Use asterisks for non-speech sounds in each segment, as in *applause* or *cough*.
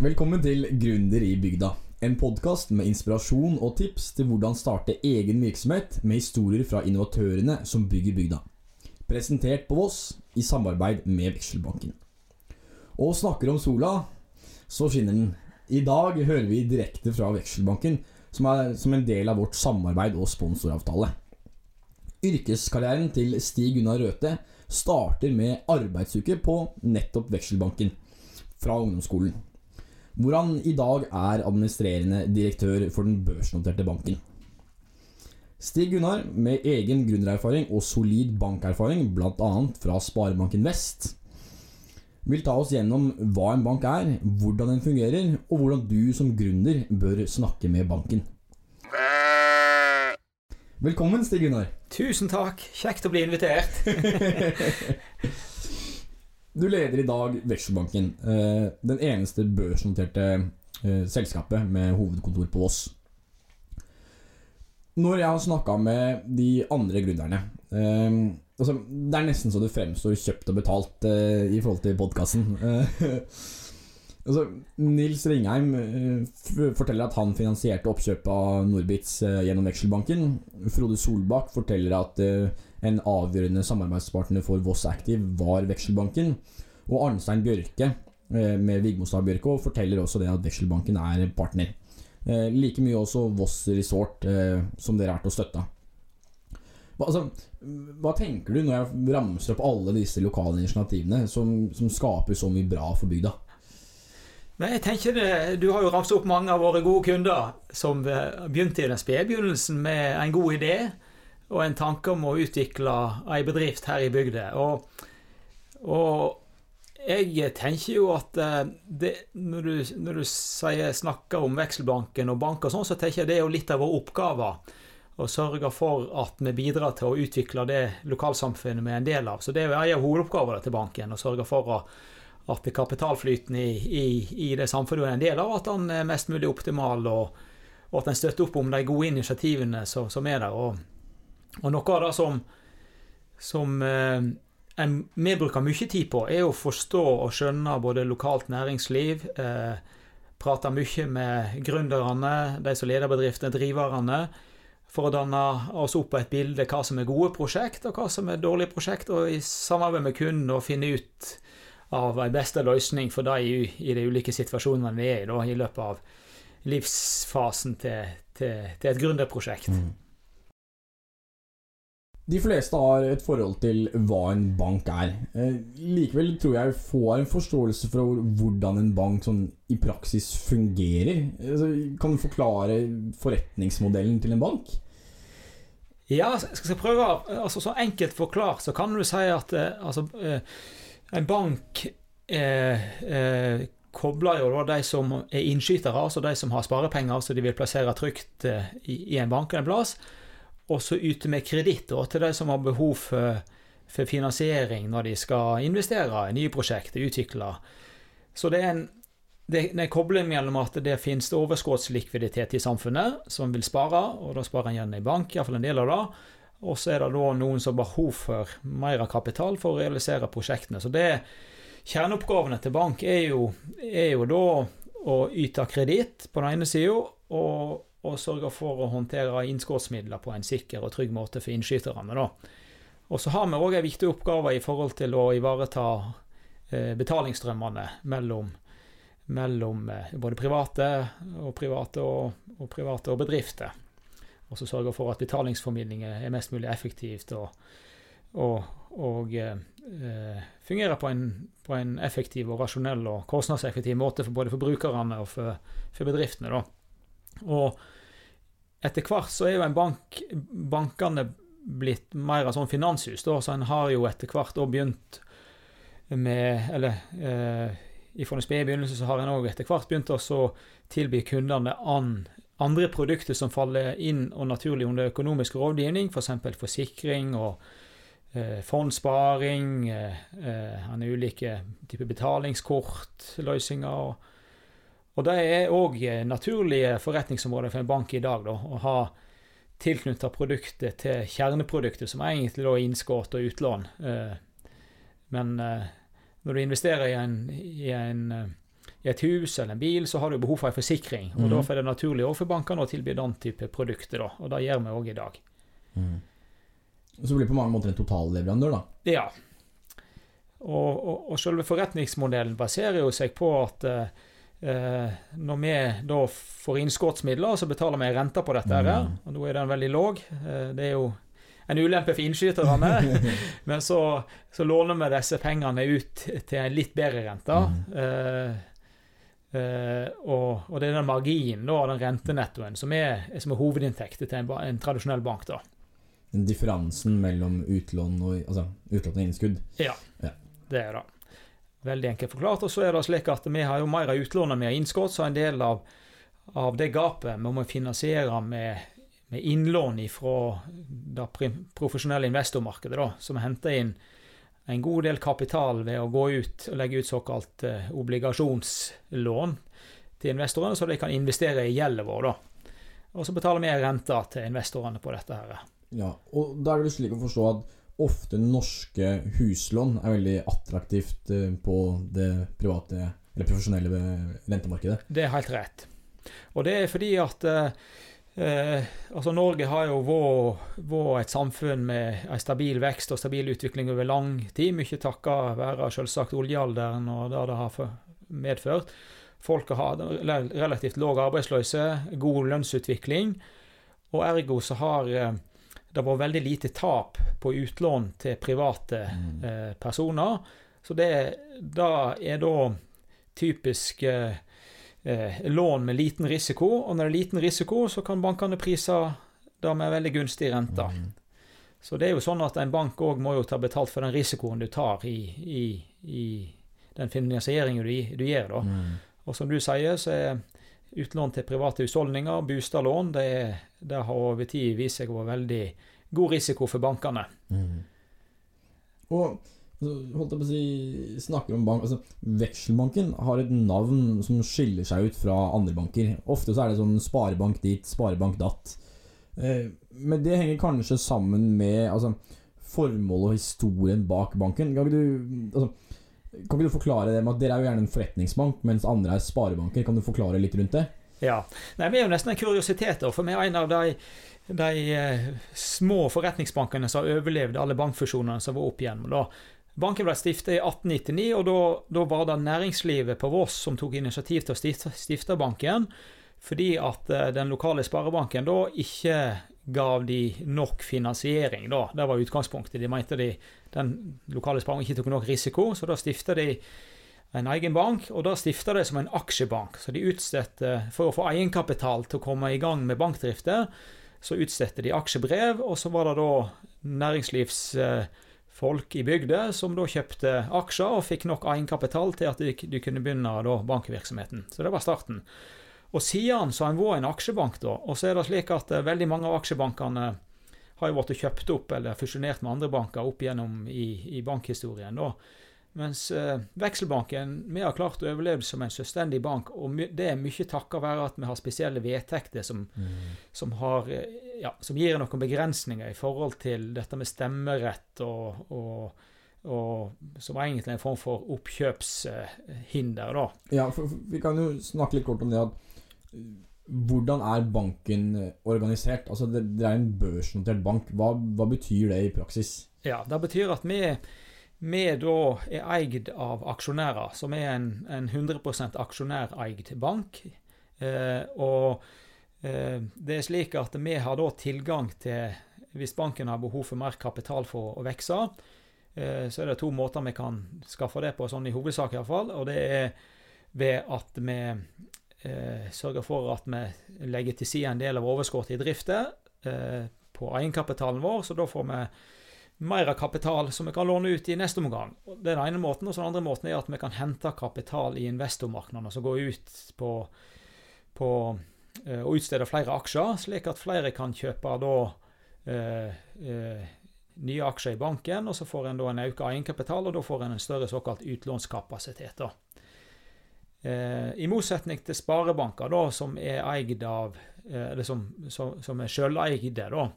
Velkommen til Gründer i bygda. En podkast med inspirasjon og tips til hvordan starte egen virksomhet med historier fra innovatørene som bygger bygda. Presentert på Voss i samarbeid med Vekselbanken. Og snakker om sola, så skinner den. I dag hører vi direkte fra Vekselbanken, som er som en del av vårt samarbeid og sponsoravtale. Yrkeskarrieren til Stig Gunnar Røthe starter med arbeidsuke på nettopp Vekselbanken fra ungdomsskolen, hvor han i dag er administrerende direktør for den børsnoterte banken. Stig Gunnar, med egen gründererfaring og solid bankerfaring, bl.a. fra Sparebanken Vest, vil ta oss gjennom hva en bank er, hvordan den fungerer, og hvordan du som gründer bør snakke med banken. Velkommen, Stig Gunnar. Tusen takk. Kjekt å bli invitert. *laughs* Du leder i dag Vekselbanken, eh, den eneste børsnoterte eh, selskapet med hovedkontor på Voss. Når jeg har snakka med de andre gründerne eh, altså, Det er nesten så det fremstår kjøpt og betalt i forhold til podkasten. *laughs* altså, Nils Ringheim forteller at han finansierte oppkjøpet av Norbitz gjennom Vekselbanken. Frode Solbakk forteller at en avgjørende samarbeidspartner for Voss Active var Vekselbanken. Og Arnstein Bjørke eh, med Vigmostad Bjørke og forteller også det at Vekselbanken er partner. Eh, like mye også Voss Resort, eh, som dere er til å støtte. Altså, hva tenker du når jeg ramser opp alle disse lokale initiativene som, som skaper så mye bra for bygda? Nei, jeg tenker det, Du har jo ramset opp mange av våre gode kunder som begynte i den spede begynnelsen med en god idé og en tanke om å utvikle ei bedrift her i bygda. Og, og jeg tenker jo at eh, det, når, du, når du sier, snakker om Vekselbanken og bank og sånn, så tenker jeg det er jo litt av vår oppgave å sørge for at vi bidrar til å utvikle det lokalsamfunnet vi er en del av. Så det er jo en av hovedoppgavene til banken, å sørge for at at kapitalflyten i, i, i det samfunnet er en del av, at den er mest mulig optimal, og, og at den støtter opp om de gode initiativene som, som er der. Og, og noe av det som, som eh, en, vi bruker mye tid på, er å forstå og skjønne både lokalt næringsliv, eh, prate mye med gründerne, de som leder bedriftene, driverne, for å danne oss opp på et bilde hva som er gode prosjekt, og hva som er dårlige prosjekt, og i samarbeid med kunden å finne ut av en beste løsning for dem i, de ulike situasjonene vi er i da, i løpet av livsfasen til, til, til et gründerprosjekt. De fleste har et forhold til hva en bank er. Eh, likevel tror jeg får en forståelse for hvordan en bank sånn i praksis fungerer. Altså, kan du forklare forretningsmodellen til en bank? Ja, jeg skal prøve altså Så enkelt forklart så kan du si at eh, altså, eh, en bank kobler jo da de som er innskytere, altså de som har sparepenger som de vil plassere trygt i, i en bank eller en plass, og så yter vi kreditt til de som har behov for, for finansiering når de skal investere i nye prosjekter, utvikle. Så det er en det, det er kobling mellom at det finnes overskuddslikviditet i samfunnet som vil spare, og da sparer en gjerne i bank, iallfall en del av det. Og så er det da noen som har behov for mer kapital for å realisere prosjektene. Så det kjerneoppgavene til bank er jo, er jo da å yte kreditt på den ene sida, og, og sørger for å håndtere innskuddsmidler på en sikker og trygg måte for innskyterne. Og så har vi òg en viktig oppgave i forhold til å ivareta eh, betalingsstrømmene mellom, mellom eh, både private og private og, og private og bedrifter. Og så sørge for at betalingsformidlinger er mest mulig effektivt og, og, og eh, fungerer på en, på en effektiv og rasjonell og kostnadseffektiv måte for både for brukerne og for, for bedriftene. da. Og etter hvert så er jo en bank bankene blitt mer av sånn finanshus, da, så en har jo etter hvert òg begynt med Eller eh, i FNSB i begynnelsen så har en òg etter hvert begynt å tilby kundene an, andre produkter som faller inn og naturlig under økonomisk rådgivning, f.eks. For forsikring og eh, fondssparing, eh, eh, ulike typer betalingskortløsninger. og og det er òg naturlige forretningsområder for en bank i dag, da, å ha tilknytta produktet til kjerneproduktet, som egentlig da er innskudd og utlån. Men når du investerer i en, i en i et hus eller en bil, så har du behov for en forsikring. og mm. Derfor er det naturlig overfor bankene å tilby den type produkter. da, og Det gjør vi òg i dag. Mm. Så blir det på mange måter en totalleverandør, da. Ja. Og, og, og selve forretningsmodellen baserer jo seg på at eh, eh, når vi da får innskuddsmidler, så betaler vi renter på dette. her, Mm. og Nå er den veldig låg. Eh, det er jo en ulempe for innskyterne. *laughs* Men så, så låner vi disse pengene ut til en litt bedre rente. Mm. Eh, eh, og, og det er den marginen, da, den rentenettoen, som er, som er hovedinntekten til en, en tradisjonell bank. da. Den differansen mellom utlån og, altså, utlån og innskudd. Det er det. Veldig enkelt forklart. Og så er det slik at vi har jo mer av utlånet vi har innskudd, så en del av, av det gapet vi må finansiere med, med innlån fra det profesjonelle investormarkedet, da, som henter inn en god del kapital ved å gå ut og legge ut såkalt eh, obligasjonslån til investorene, så de kan investere i gjelden vår. da. Og så betaler vi renter til investorene på dette. her. Ja, og da er det slik å forstå at ofte norske huslån er veldig attraktivt eh, på det private eller profesjonelle rentemarkedet. Det er helt rett. Og det er fordi at eh, eh, altså Norge har jo vært et samfunn med en stabil vekst og stabil utvikling over lang tid. Mye takket være selvsagt oljealderen og det det har medført. Folk har relativt lav arbeidsløse, god lønnsutvikling. Og ergo så har eh, det var veldig lite tap på utlån til private Mm. eh, personer. Så det, er da typisk eh, eh, lån med liten risiko. Og når det er liten risiko, så kan bankene prise det med veldig gunstig rente. Mm. Så det er jo sånn at en bank òg må jo ta betalt for den risikoen du tar i, i, i den finansieringen du, du gjør. da. Mm. Og som du sier, så er utlån til private husholdninger, bostadlån, det, det har over tid vist seg å være veldig god risiko for bankene. Mm. Og holdt jeg på å si Snakker om bank altså, Vekselbanken har et navn som skiller seg ut fra andre banker. Ofte så er det sånn sparebank dit, sparebank datt. Eh, men det henger kanskje sammen med altså, formålet og historien bak banken. Kan ikke, du, altså, kan ikke du forklare det med at dere er jo gjerne en forretningsbank, mens andre er sparebanker? Kan du forklare litt rundt det? Ja. Nei, Vi er jo nesten en kuriositet, for vi er en av de, de eh, små forretningsbankene som har overlevd alle bankfusjonene som var opp igjennom. da. Banken ble stiftet i 1899, og da, da var det næringslivet på Voss som tok initiativ til å stifte, stifte banken, fordi at eh, den lokale sparebanken da ikke gav de nok finansiering. da. Det var utgangspunktet. De mente de, den lokale sparingen ikke tok nok risiko, så da stifta de en egen bank, og da stifta de som en aksjebank. Så de utstedte, for å få egenkapital til å komme i gang med bankdrifter, så utstedte de aksjebrev, og så var det da næringslivsfolk i bygda som da kjøpte aksjer og fikk nok egenkapital til at de, de kunne begynne da bankvirksomheten. Så det var starten. Og siden så har en vært en aksjebank, da. Og så er det slik at eh, veldig mange av aksjebankene har jo blitt kjøpt opp eller fusjonert med andre banker opp gjennom i, i bankhistorien. da. Mens eh, Vekselbanken vi har klart å overleve som en selvstendig bank, og det er mye takket være at vi har spesielle vedtekter som, som, har, eh, ja, som gir noen begrensninger i forhold til dette med stemmerett og, og, og som egentlig er en form for oppkjøpshinder. da. Ja, for, vi kan jo snakke litt kort om det at Hvordan er banken uh, organisert? Altså, det, det er en børsnotert bank. Hva, hva betyr det i praksis? Ja, Det betyr at vi, vi da er eid av aksjonærer, som er en, en 100% aksjonæreid bank. Eh, og eh, det er slik at vi har da tilgang til Hvis banken har behov for mer kapital for å vokse, eh, så er det to måter vi kan skaffe det på, sånn i hovedsak iallfall. Og det er ved at vi eh, sørger for at vi legger til side en del av overskuddet i drifta eh, på egenkapitalen vår, så da får vi mer av kapital som vi kan låne ut i neste omgang. Den ene måten. Og den andre måten er at vi kan hente kapital i investormarkedene, som gå ut på, på eh, og utstede flere aksjer, slik at flere kan kjøpe da eh, eh, nye aksjer i banken, og så får en da en økt egenkapital, og da får en en større såkalt utlånskapasitet. da. Eh, I motsetning til sparebanker, da, som er eid av eh, eller som, som, som er sjøleide, da.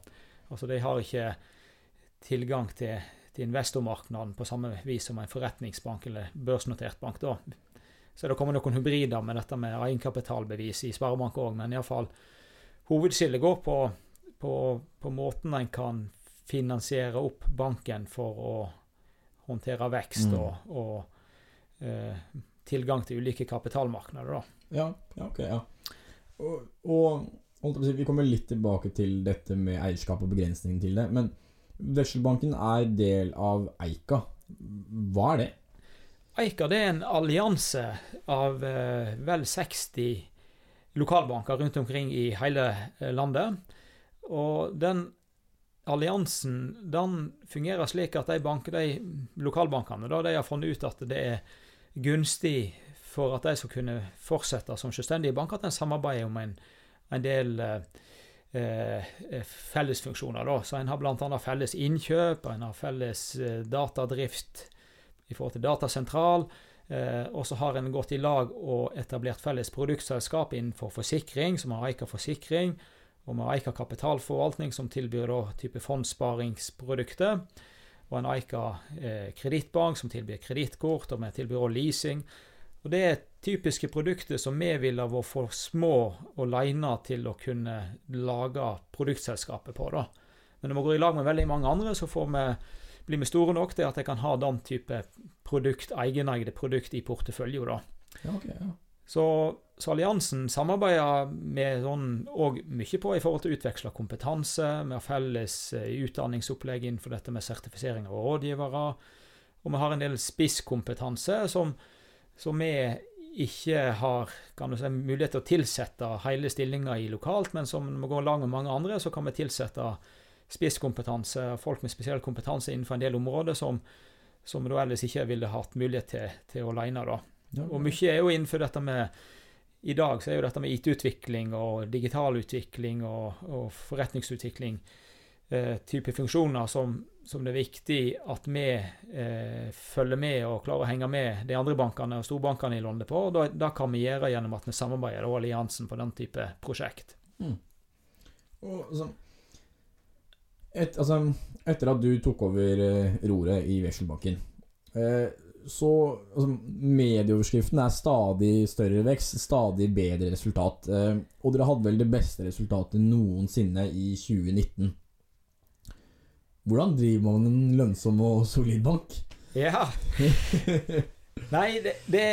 Altså de har ikke tilgang til, til investormarkedet på samme vis som en forretningsbank eller børsnotert bank. da. Så det kommer noen hybrider med dette med egenkapitalbevis i sparebank òg, men iallfall hovedskillet går på, på, på måten en kan finansiere opp banken for å håndtere vekst Mm. og, og eh, tilgang til ulike kapitalmarkeder. da. Ja, ja ok, ja. Og, og på vi kommer litt tilbake til dette med eierskap og begrensningen til det. Men Vesselbanken er del av Eika. Hva er det? Eika det er en allianse av eh, vel 60 lokalbanker rundt omkring i hele eh, landet. Og den alliansen den fungerer slik at de, bank, de lokalbankene da, de har funnet ut at det er gunstig for at de skal kunne fortsette som selvstendige banker, at en samarbeider om en, en del eh, eh, fellesfunksjoner. Da. Så en har bl.a. felles innkjøp, en har felles eh, datadrift i forhold til datasentral. Eh, og så har en gått i lag og etablert felles produktselskap innenfor forsikring, som har Eika Forsikring. Og vi har Eika Kapitalforvaltning, som tilbyr da type fondsparingsprodukter. Eika eh, kredittbank, som tilbyr kredittkort, og vi tilbyr også leasing. Og det er typiske produkter som vi ville vært for små og leina til å kunne lage produktselskapet på. da. Men når vi går i lag med veldig mange andre, så får vi, blir vi store nok til at jeg kan ha den type produkt, egeneide produkt i porteføljen. Ja, ok, ja. Så, så alliansen samarbeider med sånn òg mye på i forhold til å utveksle kompetanse. Vi har felles eh, utdanningsopplegg innenfor dette med sertifisering av rådgivere. Og vi har en del spisskompetanse som, som vi ikke har du si, mulighet til å tilsette hele stillinger i lokalt, men som må vi går lag med mange andre, så kan vi tilsette spisskompetanse, folk med spesiell kompetanse innenfor en del områder som, som vi ellers ikke ville hatt mulighet til, til å alene. da. Ja, Og mye er jo innenfor dette med I dag så er jo dette med IT-utvikling og digital utvikling og, og forretningsutvikling eh, type funksjoner som, som det er viktig at vi eh, følger med og klarer å henge med de andre bankene og storbankene i landet på. og da- Det kan vi gjøre gjennom at vi samarbeider og alliansen på den type prosjekt. Og, altså, et, altså, etter at du tok over eh, roret i Vekselbanken eh, så altså, Medieoverskriften er stadig større vekst, stadig bedre resultat. Eh, og dere hadde vel det beste resultatet noensinne i 2019. Hvordan driver man en lønnsom og solid bank? Ja. *laughs* Nei, det, det,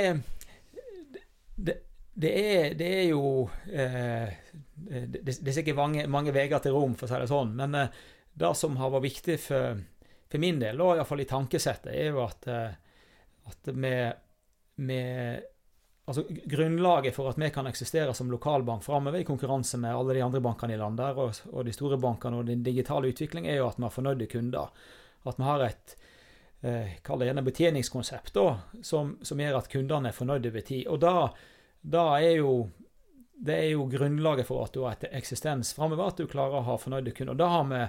det, det, er, det er jo eh, det, det er sikkert mange, mange veier til rom, for å si det sånn. Men eh, det som har vært viktig for, for min del, og iallfall i tankesettet, er jo at, eh, at vi, vi Altså Grunnlaget for at vi kan eksistere som lokalbank framover i konkurranse med alle de andre bankene i landet og, og de store bankene og den digitale utvikling, er jo at vi har fornøyde kunder. At vi har et eh, kall det gjerne betjeningskonsept da, som, som gjør at kundene er fornøyde over tid. Og da, da er jo det er jo grunnlaget for at du har et eksistens framover, at du klarer å ha fornøyde kunder. Og da har vi,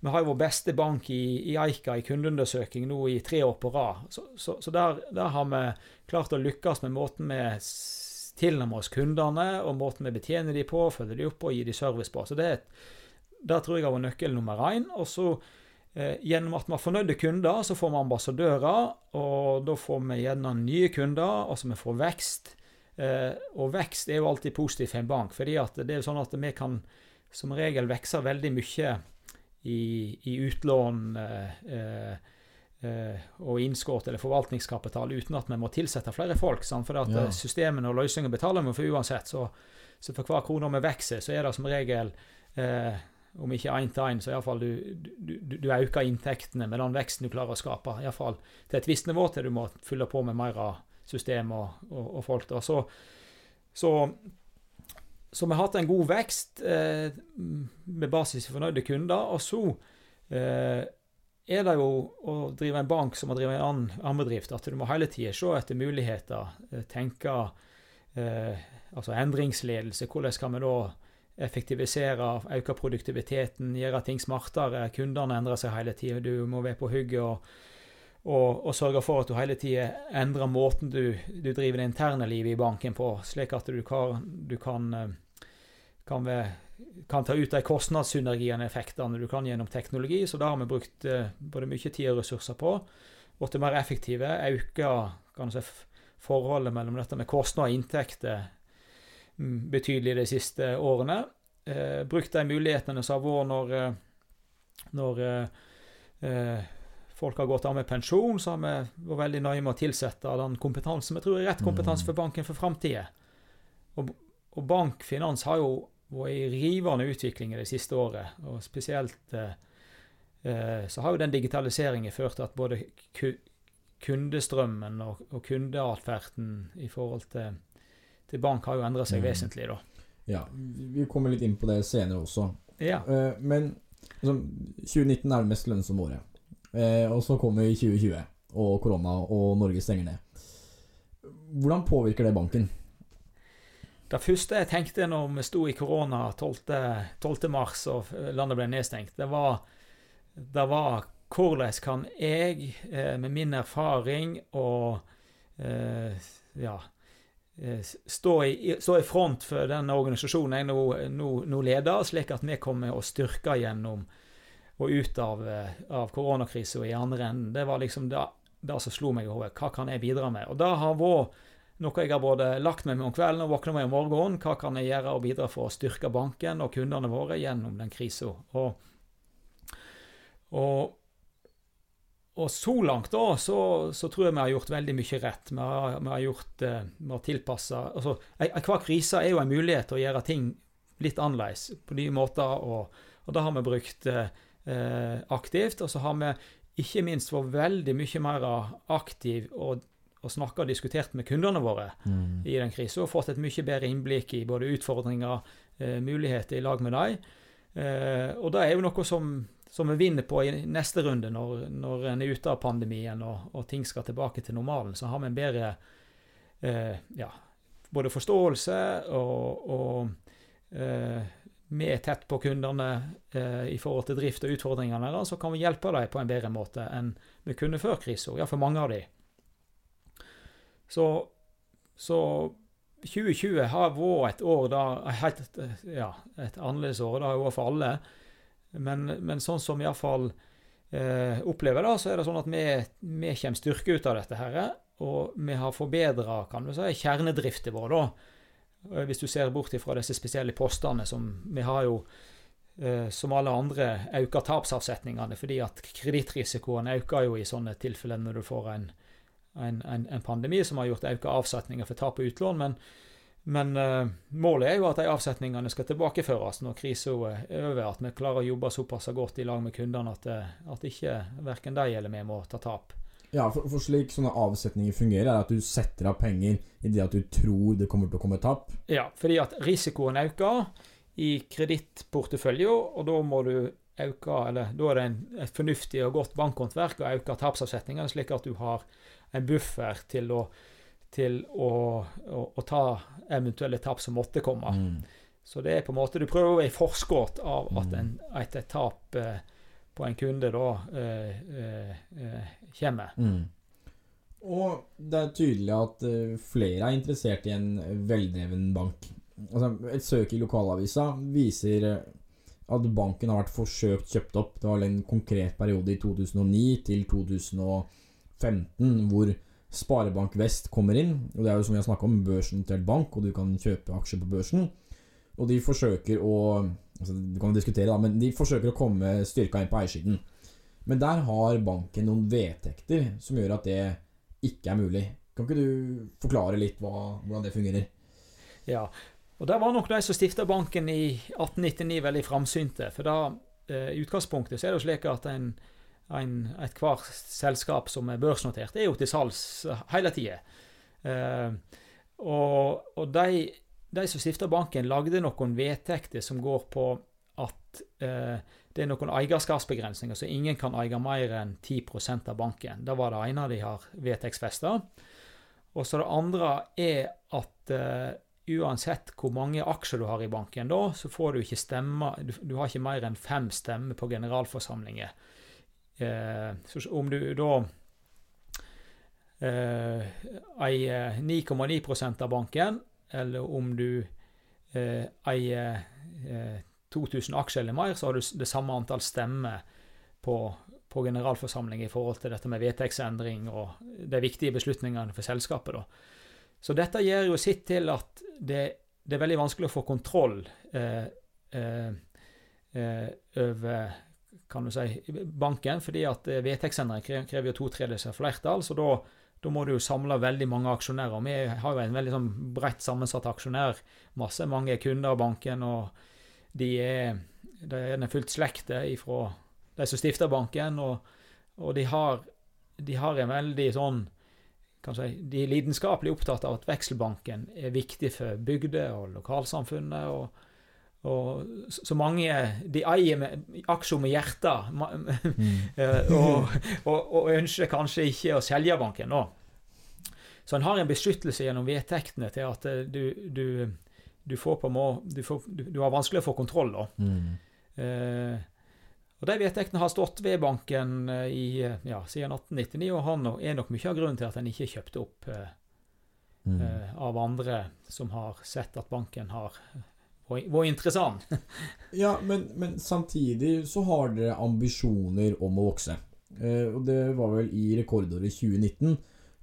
vi har jo vår beste bank i, i Eika i kundeundersøking nå i tre år på rad. Så, så, så der, der har vi klart å lykkes med måten vi tilnærmer oss kundene, og måten vi betjener de på, følger de opp og gir de service på. Så det, er et- der tror jeg har vært nøkkel nummer én. Og så eh, gjennom at vi har fornøyde kunder, så får vi ambassadører, og da får vi gjerne nye kunder, altså vi får vekst. Eh, og vekst er jo alltid positivt for en bank, fordi at det er jo sånn at vi kan som regel vokse veldig mye i, i utlån eh, eh, eh, og innskudd eller forvaltningskapital uten at vi må tilsette flere folk. Sant? For at Ja. systemene og løsningene betaler vi for uansett. Så, så for hver krone vi vokser, så er det som regel eh, om ikke én til én, så iallfall du, du, du, du øker inntektene med den veksten du klarer å skape. Iallfall til et visst nivå til du må fylle på med mer av system og, og, og folk. Da. Så, så, så vi har hatt en god vekst eh, med basis i fornøyde kunder. Og så eh, er det jo å drive en bank som å drive en annen, annen bedrift, at du må hele tida se etter muligheter, eh, tenke eh, altså endringsledelse. Hvordan kan vi da effektivisere, øke produktiviteten, gjøre ting smartere? Kundene endrer seg hele tida. Du må være på hugget og og, og sørge for at du hele tida endrer måten du, du driver det interne livet i banken på, slik at du kan, du kan, eh, kan, vi, kan ta ut de kostnadssynergiene effektene du kan gjennom teknologi. Så det har vi brukt eh, både mye tid og ressurser på. Blitt mer effektive, øka si, forholdet mellom dette med kostnader og inntekter mm, betydelig de siste årene. Eh, brukt de mulighetene som har vært når, eh, når eh, folk har gått av med pensjon, så har vi vært veldig nøye med å tilsette den kompetansen vi tror er rett kompetanse for banken for framtida. Og, og bankfinans har jo vært i rivende utvikling det siste året. Og spesielt eh, eh, så har jo den digitaliseringen ført til at både kundestrømmen og, og kundeatferden i forhold til, til, bank har jo endra seg mm. vesentlig, da. Ja, vi kommer litt inn på det senere også. Ja. Uh, men altså, 2019 er det mest lønnsomme året. Eh, og så kommer 2020 og korona, og Norge stenger ned. Hvordan påvirker det banken? Det første jeg tenkte når vi sto i korona 12. 12. mars og landet ble nedstengt, det var, det var hvordan kan jeg, eh, med min erfaring og eh, ja, eh, stå i, stå i, front for den organisasjonen jeg nå, nå, nå leder, slik at vi kommer å styrke gjennom og ut av, av koronakrisa i andre enden. Det var liksom det, det som slo meg i hodet. Hva kan jeg bidra med? Og det har vært noe jeg har både lagt meg med om kvelden og våkna meg om morgenen. Hva kan jeg gjøre og bidra for å styrke banken og kundene våre gjennom den krisa? Og, og, og, så langt da, så, så, tror jeg vi har gjort veldig mye rett. Vi har, vi har gjort, eh, vi har tilpassa altså, Hver krise er jo en mulighet til å gjøre ting litt annerledes på nye måter, og, og da har vi brukt eh, eh, aktivt. Og så har vi ikke minst vært veldig mye mer aktiv og, og snakka og diskutert med kundene våre mm. i den krisa. Og fått et mye bedre innblikk i både utfordringer, eh, muligheter i lag med dem. Eh, og det er jo noe som, som vi vinner på i neste runde, når, når en er ute av pandemien og, og, ting skal tilbake til normalen. Så har vi en bedre eh, ja, både forståelse og, og eh, vi er tett på kundene eh, i forhold til drift og utfordringene, da, så kan vi hjelpe dem på en bedre måte enn vi kunne før krisa. Iallfall mange av dem. Så, så 2020 har vært et år da helt, ja, et annerledes år. Det har vært for alle. Men, men sånn som iallfall eh, opplever det, så er det sånn at vi, vi kommer styrke ut av dette her. Og vi har forbedra si, kjernedriften vår. da, hvis du ser bort ifra disse spesielle postene som vi har jo eh, som alle andre øker tapsavsetningene, fordi at kredittrisikoen øker jo i sånne tilfeller når du får en, en, en, en pandemi som har gjort økte avsetninger for tap på utlån. Men, men uh, målet er jo at de avsetningene skal tilbakeføres når krisa er over. At vi klarer å jobbe såpass godt i lag med kundene at, eh, at ikke verken de eller vi må ta tap. Ja, for, for, slik sånne avsetninger fungerer, er at du setter av penger i det at du tror det kommer til å komme tap? Ja, fordi at risikoen øker i kredittporteføljen, og da må du øke, eller da er det en, et fornuftig og godt bankhåndverk å øke tapsavsetningene, slik at du har en buffer til å, til å, å, å ta eventuelle tap som måtte komme. Mm. Så det er på en måte Du prøver å være i forskudd av at mm. en, et, et tap eh, på en kunde da eh, eh, eh, kommer. Mm. Og det er tydelig at flere er interessert i en veldreven bank. Altså, et søk i lokalavisa viser at banken har vært forsøkt kjøpt opp. Det var en konkret periode i 2009 til 2015 hvor Sparebank Vest kommer inn. Og Det er jo som vi har snakka om, børsnotert bank, og du kan kjøpe aksjer på børsen. Og de forsøker å altså, Du kan diskutere, da, men de forsøker å komme styrka inn på eiersiden. Men der har banken noen vedtekter som gjør at det ikke er mulig. Kan ikke du forklare litt hva, hvordan det fungerer? Ja, og der var nok de som stifta banken i 1899 veldig framsynte. For da, eh, i utgangspunktet så er det jo slik at en, ethvert selskap som er børsnotert, er jo til salgs hele tida. Eh, og, og de de som stifta banken, lagde noen vedtekter som går på at eh, det er noen eierskapsbegrensninger, så ingen kan eie mer enn 10% av banken. Det var det ene de har vedtektsfesta. Og så det andre er at eh, uansett hvor mange aksjer du har i banken, da, så får du ikke stemme Du, du har ikke mer enn fem stemmer på generalforsamlinger. Eh, om du da eh, eier 9,9% av banken, eller om du eh, eier eh, 2000 aksjer eller mer, så har du det samme antall stemmer på, på generalforsamling i forhold til dette med vedtektsendring og de viktige beslutningene for selskapet. da. Så dette gjør jo sitt til at det, det er veldig vanskelig å få kontroll eh, eh, over kan du si, banken, fordi at eh, vedtektsendring krever jo to tredjedels flertall. så da da må du jo samle veldig mange aksjonærer. Vi har jo en veldig sånn bredt sammensatt aksjonærmasse. Mange er kunder av banken, og de er, de er fullt slekte ifra de som stifter banken. Og, og de, har, de, har, en veldig sånn si, De er lidenskapelig opptatt av at vekselbanken er viktig for bygder og lokalsamfunnet. og og så mange De eier med, aksjer med hjertet *laughs* mm. Eh, og, og, og, ønsker kanskje ikke å selge banken nå. Så en har en beskyttelse gjennom vedtektene til at eh, du, du, du får på må, du, får, du, har vanskelig å få kontroll, da. Mm. Eh, og De vedtektene har stått ved banken eh, i, ja, siden 1899, og han er nok mye av grunnen til at en ikke kjøpte opp eh, mm. eh, av andre som har sett at banken har var interessant. *laughs* ja, men, men, samtidig så har dere ambisjoner om å vokse. Eh, og det var vel i rekordåret 2019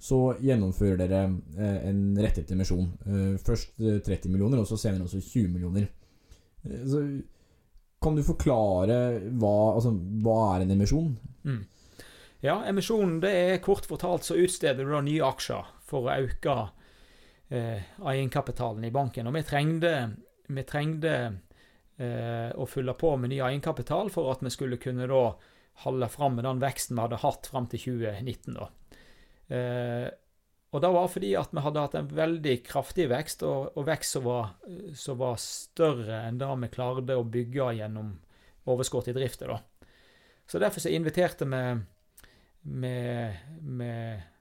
så gjennomfører dere eh, en rettet emisjon. Eh, først 30 eh, millioner, og så senere også 20 millioner. Eh, så kan du forklare hva, altså, hva er en emisjon? Mm. Ja, emisjonen det er kort fortalt så utsteder du da nye aksjer for å øke eh, egenkapitalen i banken. Og vi trengte vi trengte eh, å fylle på med ny egenkapital for at vi skulle kunne da holde fram med den veksten vi hadde hatt fram til 2019. da. Eh, og det var fordi at vi hadde hatt en veldig kraftig vekst, og, og vekst som var, som var, større enn det vi klarte å bygge gjennom overskudd i drifta. Så derfor så inviterte vi med, med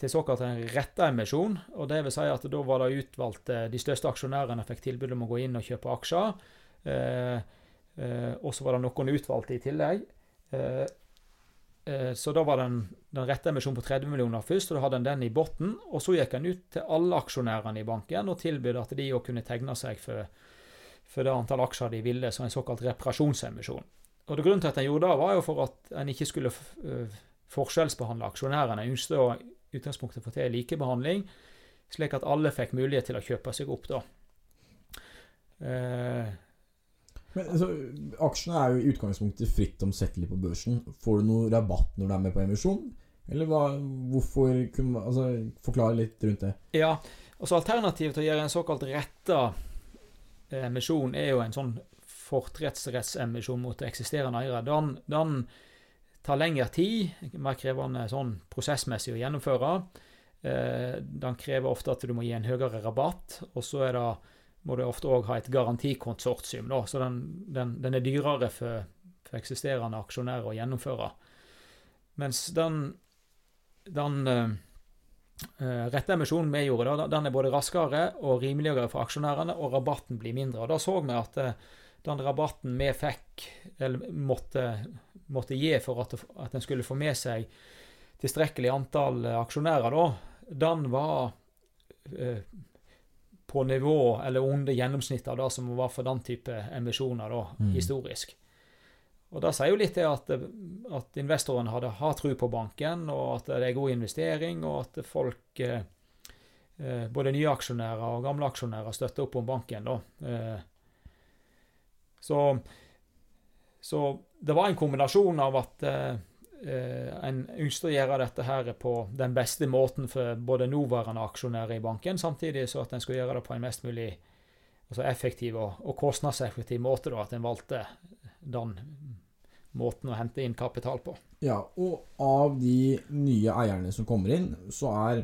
til såkalt en retta emisjon. og det vil si at Da var det utvalgt De største aksjonærene fikk tilbud om å gå inn og kjøpe aksjer. Eh, eh, og så var det noen utvalgte i tillegg. Eh, eh så da var den, den rette emisjonen på 30 millioner først, og da hadde en den i bunnen. Og så gikk en ut til alle aksjonærene i banken og tilbød at de òg kunne tegne seg for, for det antall aksjer de ville, som en såkalt reparasjonsemisjon. Og det Grunnen til at en gjorde det, var jo for at en ikke skulle forskjellsbehandle aksjonærene. En ønsket utgangspunktet få til likebehandling, slik at alle fikk mulighet til å kjøpe seg opp. da. Eh, men altså, Aksjene er jo i utgangspunktet fritt omsettelig på børsen. Får du noe rabatt når du er med på emisjon? Eller hva, hvorfor altså, Forklare litt rundt det. Ja, altså Alternativet til å gjøre en såkalt retta emisjon er jo en sånn fortrettsrettsemisjon mot eksisterende eiere. Den, den tar lengre tid, mer krevende sånn prosessmessig å gjennomføre. Eh, den krever ofte at du må gi en høyere rabatt, og så det, må du ofte òg ha et garantikonsortium. Da. Så den, den, den, er dyrere for, for, eksisterende aksjonærer å gjennomføre. Mens den, den uh, rette emisjonen vi gjorde, da, den er både raskere og rimeligere for aksjonærene, og rabatten blir mindre. Og Da så vi at den rabatten vi fikk, eller måtte måtte gi for at, at en skulle få med seg tilstrekkelig antall aksjonærer, da, den var eh, på nivå eller under gjennomsnittet av det som var for den type emisjoner da, mm. historisk. Og Det sier jo litt det at, at investorene hadde, har tro på banken, og at det er god investering, og at folk, eh, eh både nye aksjonærer og gamle aksjonærer, støtter opp om banken. da. Eh, så så det var en kombinasjon av at eh, en ønsket å gjøre dette her på den beste måten for både nåværende aksjonærer i banken, samtidig så at en skulle gjøre det på en mest mulig altså effektiv og, og kostnadseffektiv måte. Da, at en valgte den måten å hente inn kapital på. Ja, og av de nye eierne som kommer inn, så er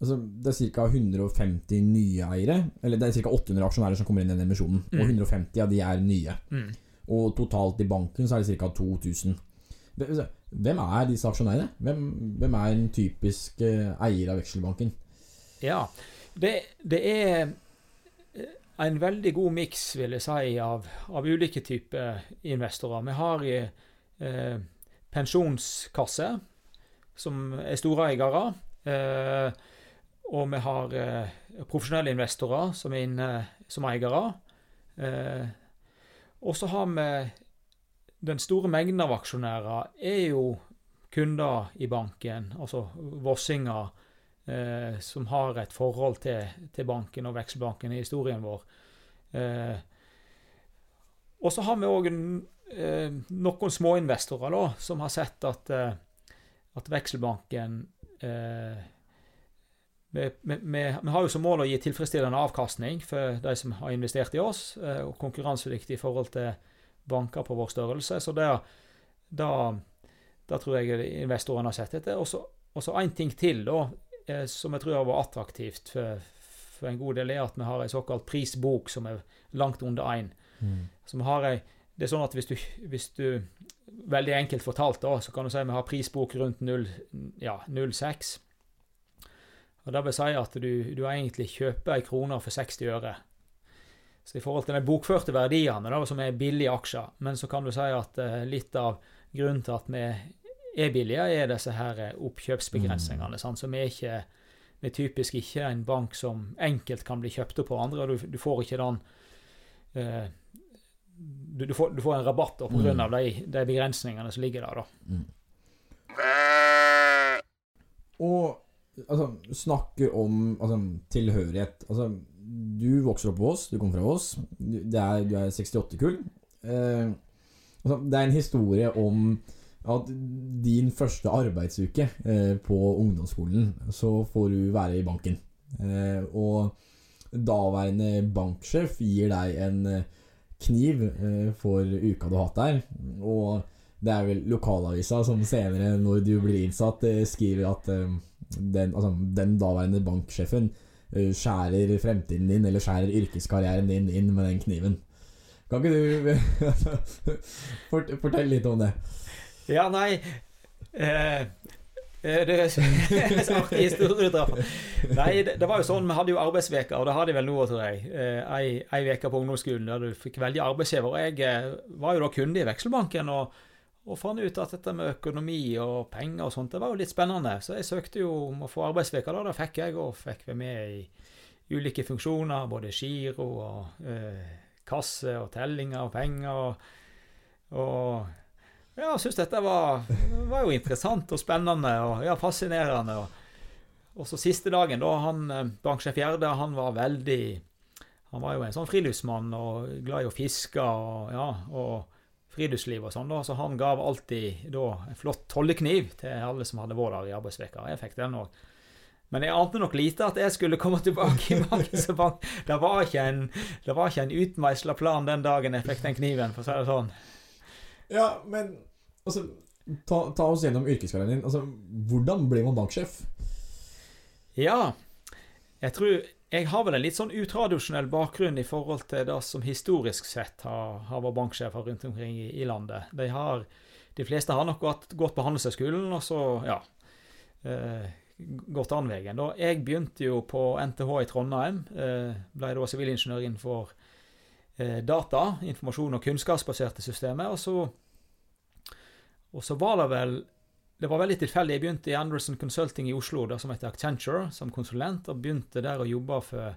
altså, det er ca. 150 nye eiere. Eller det er ca. 800 aksjonærer som kommer inn i den emisjonen, mm. og 150 av de er nye. Mm. Og totalt i banken så er det ca. 2000. Hvem er disse aksjonærene? Hvem, hvem, er en typisk eh, eier av vekselbanken? Ja, det, det er eh, en veldig god miks, vil jeg si, av, av ulike typer investorer. Vi har eh, pensjonskasser, som er store eiere. Eh, og vi har eh, profesjonelle investorer som er inne som eiere. Eh, og så har vi den store mengden av aksjonærer er jo kunder i banken, altså vossinger, eh, som har et forhold til, til banken og vekselbanken i historien vår. Eh, og så har vi òg eh, noen småinvestorer da, som har sett at, eh, at vekselbanken eh, vi, vi, vi, har jo som mål å gi tilfredsstillende avkastning for de som har investert i oss, eh, og konkurransedyktig i forhold til banker på vår størrelse. Så det, da, da tror jeg investorene har sett etter. Og så én ting til da, eh, som jeg tror har vært attraktivt for, for, en god del, er at vi har en såkalt prisbok som er langt under én. Mm. det er sånn at hvis du, hvis du Veldig enkelt fortalt, da, så kan du si at vi har prisbok rundt 0,6. Ja, og Det vil si at du, du egentlig kjøper ei krone for 60 øre. Så I forhold til de bokførte verdiene, da, som er billige aksjer, men så kan du si at uh, litt av grunnen til at vi er billige, er disse her eh, oppkjøpsbegrensningene. Mm. Så vi er, ikke, vi er typisk ikke en bank som enkelt kan bli kjøpt opp på andre. og Du, du får ikke den uh, du, du, får, du, får, en rabatt pga. Mm. Av de, de begrensningene som ligger der. da. Mm. Og altså, snakke om altså, tilhørighet Altså, du vokser opp på Ås, du kommer fra Ås. Du, er, du er 68-kull. Eh, altså, det er en historie om at din første arbeidsuke eh, på ungdomsskolen, så får du være i banken. Eh, og daværende banksjef gir deg en eh, kniv eh, for uka du har hatt der. Og det er vel lokalavisa som senere, når du blir innsatt, eh, skriver at den, altså, den daværende banksjefen uh, skjærer fremtiden din, eller skjærer yrkeskarrieren din inn med den kniven. Kan ikke du *laughs* fort, fortelle litt om det? Ja, nei eh, eh det *laughs* historie. Nei, det, det, var jo sånn, Vi hadde jo arbeidsveker, og det har de vel nå, tror jeg. Ei, ei uke på ungdomsskolen der du fikk velge arbeidsgiver. Og jeg eh, var jo da kunde i Vekselbanken. og og fant ut at dette med økonomi og penger og sånt, det var jo litt spennende. Så jeg søkte jo om å få arbeidsveka, da. Det fikk jeg, og fikk være med i ulike funksjoner. Både giro og eh, kasse og tellinger og penger. Og, og ja, syntes dette var, var, jo interessant og spennende og ja, fascinerende. Og, og så siste dagen, da han eh, banksjef Gjerde, han var veldig Han var jo en sånn friluftsmann og glad i å fiske og ja. og friluftsliv og sånn, da, så han gav alltid da en flott tollekniv til alle som hadde vært der i arbeidsveka. Jeg fikk den òg. Men jeg ante nok lite at jeg skulle komme tilbake i banken. Det var ikke en, det var ikke en utmeisla plan den dagen jeg fikk den kniven, for å si det sånn. Ja, men altså Ta, ta oss gjennom yrkeskarrieren din. Altså, hvordan blir man banksjef? Ja, jeg tror jeg har vel en litt sånn utradisjonell bakgrunn i forhold til det som historisk sett har, har vært banksjefer rundt omkring i, i landet. De, har, de, fleste har nok gått, gått på Handelshøyskolen, og så, ja eh, Gått an veien. Jeg begynte jo på NTH i Trondheim. Eh, ble da sivilingeniør innenfor eh, data, informasjon og kunnskapsbaserte systemer. Og så, og så var det vel det var veldig tilfeldig. Jeg begynte i Anderson Consulting i Oslo, da, som heter Accenture, som konsulent, og begynte der å jobbe for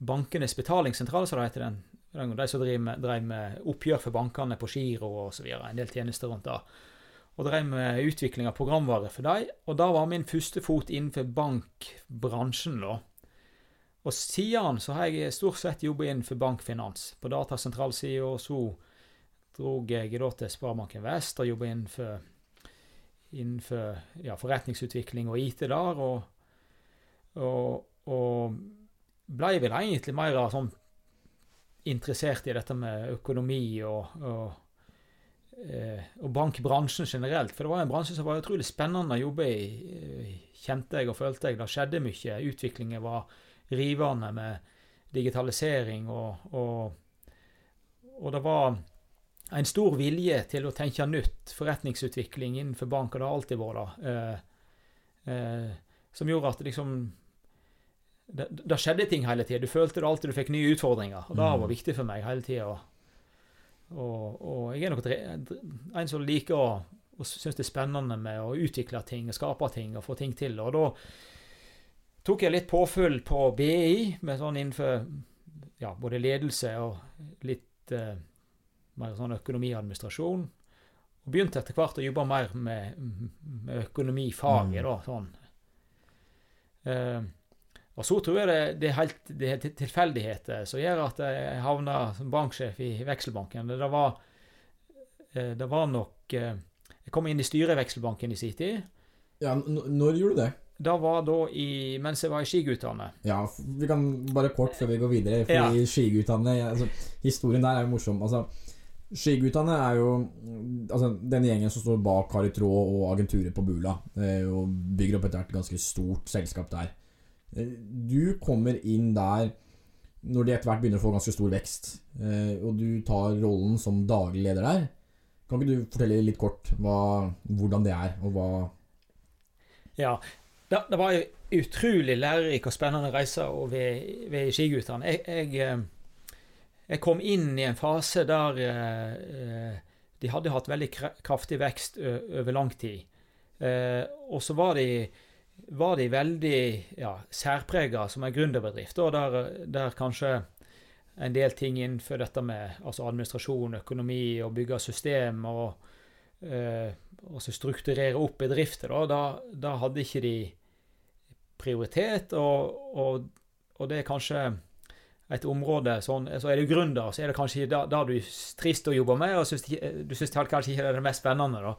Bankenes betalingssentral, som det heter den. De som drev med, drev med oppgjør for bankene på giro osv. En del tjenester rundt det. Og drev med utvikling av programvare for dem. Og da var min første fot innenfor bankbransjen, da. Og siden så har jeg stort sett jobbet innenfor bankfinans. På datasentralsida, og så drog jeg da til Sparebanken Vest og jobbet innenfor innenfor ja, forretningsutvikling og IT der. Og, og, og ble vel egentlig mer sånn interessert i dette med økonomi og, og, eh, og, bankbransjen generelt. For det var en bransje som var utrolig spennende å jobbe i, eh, kjente jeg og følte jeg. Det skjedde mye. Utviklingen var rivende med digitalisering, og, og det var en stor vilje til å tenke nytt, forretningsutvikling innenfor bank, og det har alltid vært det. Eh, eh, som gjorde at liksom det, det, skjedde ting hele tida. Du følte det alltid du fikk nye utfordringer. Og det var mm. viktig for meg hele tida. Og, og, jeg er nok en som liker å og syns det er spennende med å utvikle ting, og skape ting og få ting til. Og da tok jeg litt påfyll på BI, med sånn innenfor ja, både ledelse og litt eh, mer sånn økonomiadministrasjon. Og begynte etter hvert å jobbe mer med, med økonomifaget. Mm. da, sånn. Uh, og så tror jeg det, det er helt det er tilfeldigheter som gjør at jeg havna som banksjef i Vekselbanken. Det, det var eh, Det var nok eh, Jeg kom inn i styret i Vekselbanken i sin tid. Ja, når gjorde du det? Det var da i, mens jeg var i Skigutane. Ja, vi kan bare kort før vi går videre. Fordi skiguttene altså, Historien der er jo morsom. Altså, skiguttene er jo altså, den gjengen som står bak Kari Traa og agenturet på Bula. eh, Og bygger opp etter hvert et ganske stort selskap der. Eh, Du kommer inn der når de etter hvert begynner å få ganske stor vekst. eh, Og du tar rollen som daglig leder der. Kan ikke du fortelle litt kort hva, hvordan det er, og hva Ja. Det, det var en utrolig lærerik og spennende reise ved, ved Skiguttene. Jeg, jeg, jeg kom inn i en fase der eh, eh, de hadde hatt veldig kraftig vekst over lang tid. Eh, og så var de, var de veldig ja, særprega som en gründerbedrift, der, der kanskje en del ting innenfor dette med altså administrasjon, økonomi og bygge system og, eh, altså strukturere opp bedrifter, da, da, da hadde ikke de prioritet, og, og, og det er kanskje et område sånn, så Er du gründer, så er det kanskje da, du du trist å jobbe med, og synes, du syns kanskje ikke det er det mest spennende. da.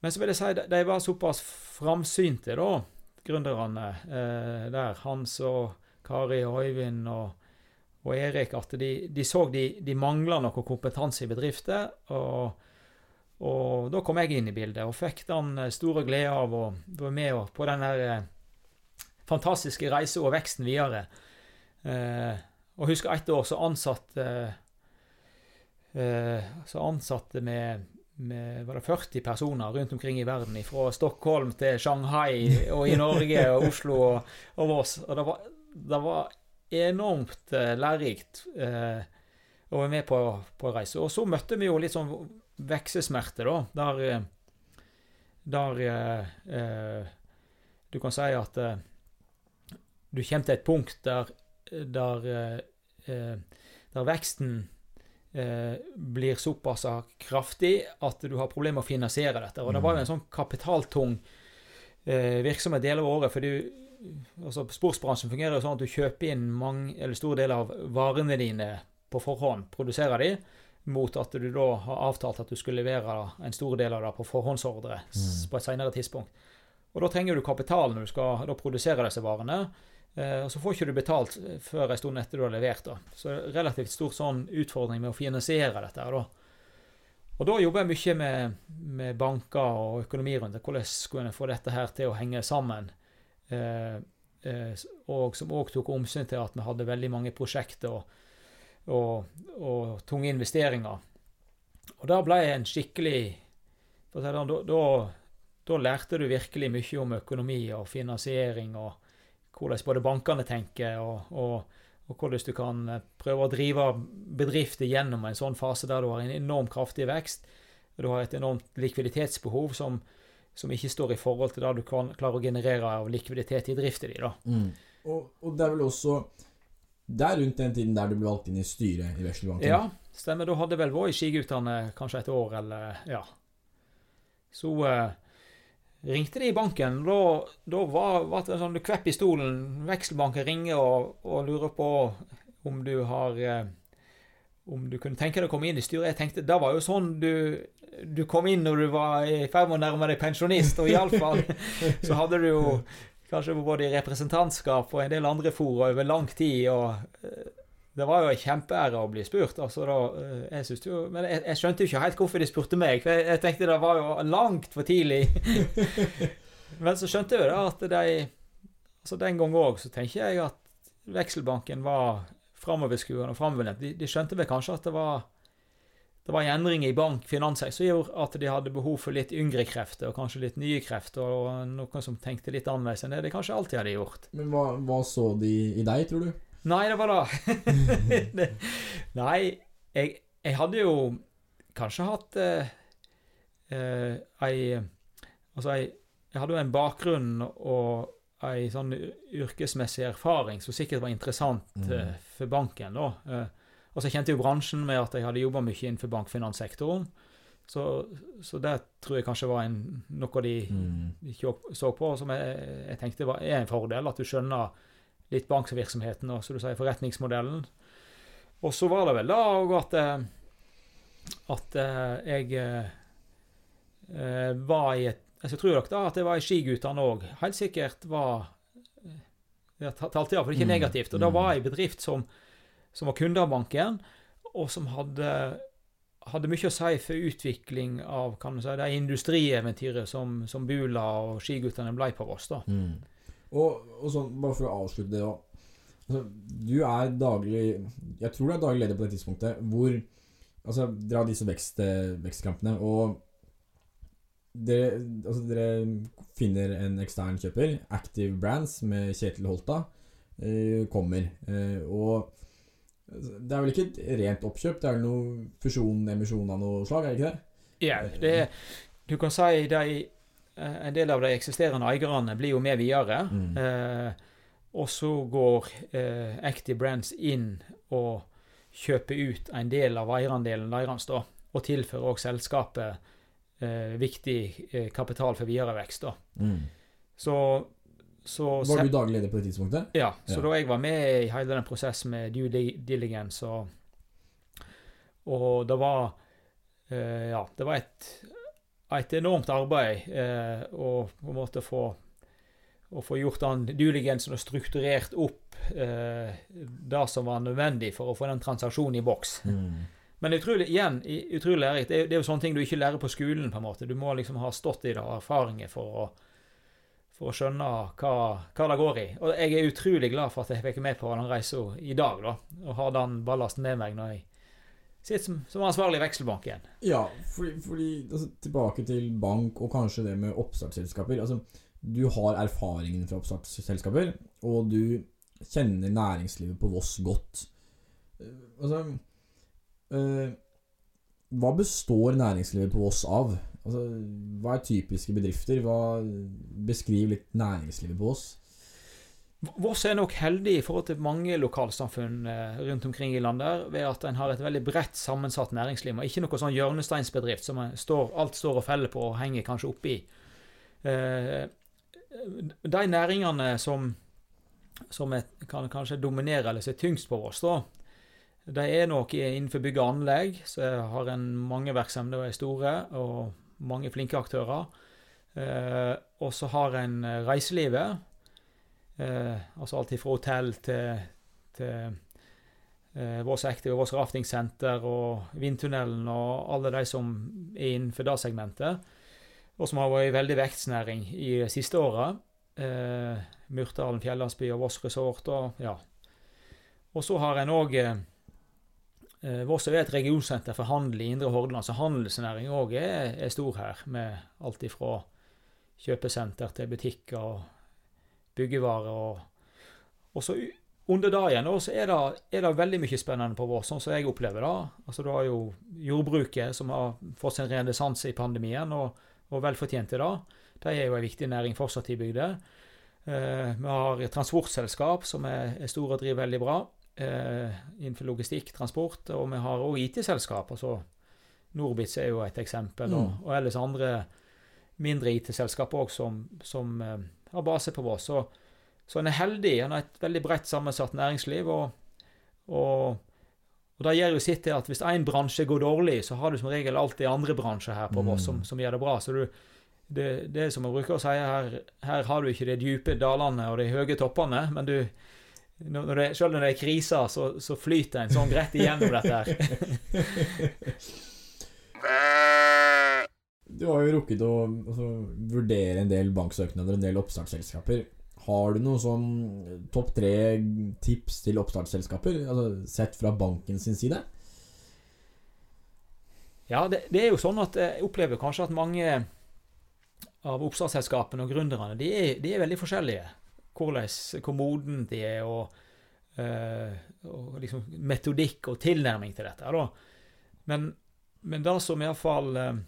Men så vil jeg si de, var såpass framsynte, da, gründerne eh, der. Hans og Kari og Øyvind og, og Erik, at de, de så de, de mangla noe kompetanse i bedrifter. og og da kom jeg inn i bildet og fikk den store glede av å være med på den eh, fantastiske reise og veksten videre. Eh, og husker ett år så ansatte eh, Så ansatte med, med var det 40 personer rundt omkring i verden, fra Stockholm til Shanghai og i Norge og Oslo og, og Voss. Og det var, det var enormt eh, lærerikt eh, å være med på, på reise. Og så møtte vi jo litt sånn veksesmerte, da, der, der eh, eh, Du kan si at eh, du kommer til et punkt der, der, eh, eh, der veksten eh, blir såpass kraftig at du har problemer med å finansiere dette. Og det var jo en sånn kapitaltung virksomhet deler av året. for du altså Sportsbransjen fungerer jo sånn at du kjøper inn mange, eller store deler av varene dine på forhånd, produserer de, mot at du da har avtalt at du skulle levere en stor del av det på forhåndsordre mm. på et senere tidspunkt. Og Da trenger du kapital når du skal produsere disse varene. Eh, og Så får ikke du betalt før en stund etter du har levert. da. Så det er relativt stor sånn utfordring med å finansiere dette. da. Og Da jobber jeg mye med, med banker og økonomi rundt det. Hvordan skulle en få dette her til å henge sammen? Eh, eh, og som òg tok omsyn til at vi hadde veldig mange prosjekter og, og, og tunge investeringer. Og da ble jeg en skikkelig sånn, da, da, da lærte du virkelig mye om økonomi og finansiering og hvordan både bankene tenker, og, og, og hvordan du kan eh, prøve å drive bedrifter gjennom en sånn fase der du har en enorm kraftig vekst, og du har et enormt likviditetsbehov som, som ikke står i forhold til det du kan klarer å generere av likviditet i driften din. da. Mm. Og, og det er vel også Det er rundt den tiden der du ble valgt inn i styret i Veslebanken. Ja, stemmer. Da hadde vel vært i skigutdannet kanskje et år, eller ja. Så eh, ringte de i banken. Da, da var, var det sånn du kvepp i stolen. Vekselbanken ringer og, og lurer på om du har eh, Om du kunne tenke deg å komme inn i styret. Jeg tenkte, Det var jo sånn du, du kom inn når du var i ferd med å nærme deg pensjonist, og iallfall *laughs* så hadde du jo kanskje både i representantskap og en del andre fora over lang tid. og eh, det var jo en kjempeære å bli spurt. altså da, eh, jeg jo, Men jeg, jeg skjønte jo ikke helt hvorfor de spurte meg. for Jeg, jeg tenkte det var jo langt for tidlig. *laughs* men så skjønte jeg jo da at de altså Den gang òg så tenker jeg at Vekselbanken var framoverskuende og framoverlent. De, de skjønte vel kanskje at det var det var en endring i bankfinanser som gjorde at de hadde behov for litt yngre krefter, og kanskje litt nye krefter, og noen som tenkte litt annerledes enn det de kanskje alltid hadde gjort. Men hva, hva så de i deg, tror du? Nei, det var *laughs* det, Nei, jeg, jeg hadde jo kanskje hatt eh, eh, ei Altså, jeg, jeg hadde jo en bakgrunn og ei sånn yrkesmessig erfaring som sikkert var interessant Mm. eh, for banken, da. Eh, og så kjente jeg jo bransjen med at jeg hadde jobba mye innenfor bankfinanssektoren. Så, så det tror jeg kanskje var en, noe de Mm. ikke så på, som jeg, jeg tenkte var, er en fordel. At du skjønner litt bankvirksomheten og så du sier, forretningsmodellen. Og så var det vel da òg at, eh, at eh, jeg eh, var i et altså, Jeg tror nok da at jeg var i Skigutene òg. Helt sikkert var Jeg talte iallfall ikke Mm, negativt. Og da mm. var jeg i bedrift som, som var kunde av banken, og som hadde hadde mye å si for utvikling av kan man si, det industrieventyret som, som Bula og skiguttene ble på Voss. da. Mm. Og, og sånn, bare for å avslutte det da. Altså, du er daglig Jeg tror du er daglig leder på det tidspunktet hvor Altså, dere har disse vekst, vekstkampene, og dere, altså, dere finner en ekstern kjøper, Active Brands med Kjetil Holta, eh, kommer. Eh, og det er vel ikke et rent oppkjøp, det er vel noe fusjon, emisjon av noe slag, er det ikke det? Ja, det er, du kan si de, eh, en del av de eksisterende eierne blir jo med videre. Mm. Eh, og så går eh, Active Brands inn og kjøper ut en del av eierandelen deres, da, og tilfører òg selskapet eh, viktig eh, kapital for videre vekst. da. Mm. Så, så Var du daglig leder på det tidspunktet? Ja, så Ja. da jeg var med i hele den prosessen med due diligence og Og det var eh, Ja, det var et, et enormt arbeid eh, å på en måte få få gjort den duligensen og strukturert opp eh, det som var nødvendig for å få den transaksjonen i boks. Mm. Men utrolig, igjen, utrolig lærerikt. Det, det er jo sånne ting du ikke lærer på skolen. på en måte. Du må liksom ha stått i det og erfaringer for å, for å skjønne hva, hva det går i. Og jeg er utrolig glad for at jeg fikk med på den reisa i dag, da. Og har den ballasten med meg når jeg sitter som, som ansvarlig vekselbank igjen. Ja, fordi, fordi altså, Tilbake til bank og kanskje det med oppstartsselskaper. Altså, du har erfaringen fra oppstartsselskaper, og du kjenner næringslivet på Voss godt. Eh, Altså øh, Hva består næringslivet på Voss av? Altså, hva er typiske bedrifter? Hva Beskriv litt næringslivet på Voss. Voss er nok heldig i forhold til mange lokalsamfunn eh, rundt omkring i landet ved at en har et veldig bredt sammensatt næringsliv. og Ikke noe sånn hjørnesteinsbedrift som står, alt står og feller på og henger kanskje oppi. Eh, de næringene som, som er, kan kanskje dominere eller ser tyngst på Voss, da, de er nok innenfor bygg og anlegg. Så har en mange virksomheter og er store, og mange flinke aktører. Eh, og så har en reiselivet. Eh, altså alt fra hotell til, til eh, Voss Active og vårs Rafting Center og Vindtunnelen og alle de som er innenfor det segmentet. Og som har vært i veldig vekstnæring i de siste åra. Eh, Myrtdalen fjellandsby og Voss Resort og ja. Og så har en òg eh, Voss er et regionsenter for handel i Indre Hordaland, så handelsnæring òg er, er stor her. Med alt ifra kjøpesenter til butikker og byggevarer. Og, og så under dagen da, så er det, er det veldig mye spennende på vår, sånn som jeg opplever det. Altså, du har jo jordbruket, som har fått sin renessanse i pandemien, og, og velfortjent til det. Det er jo en viktig næring fortsatt i bygda. Eh, vi har transportselskap som er, er store og driver veldig bra eh, innenfor logistikk, transport. Og vi har òg IT-selskap. altså Norbitz er jo et eksempel, og, Mm. og ellers andre mindre IT-selskap òg som, som eh, har base på Voss. Så, så en er heldig. En har et veldig bredt sammensatt næringsliv. Og, og, og det gjør jo sitt til at hvis én bransje går dårlig, så har du som regel alltid andre bransjer her på Mm. Voss som, som gjør det bra. Så du, det, det som jeg bruker å si, her, her har du ikke de dype dalene og de høye toppene, men du når det, selv når det er kriser, så, så flyter en sånn greit igjennom dette her. *laughs* Du har jo rukket å altså, vurdere en del banksøknader, en del oppstartsselskaper. Har du noen sånn topp tre tips til oppstartsselskaper, altså, sett fra banken sin side? Ja, det, det er jo sånn at jeg opplever kanskje at mange av oppstartsselskapene og gründerne de er, de er veldig forskjellige. Hvordan, hvor moden de er, og, eh, og liksom metodikk og tilnærming til dette. Da. Men, men det som iallfall uh,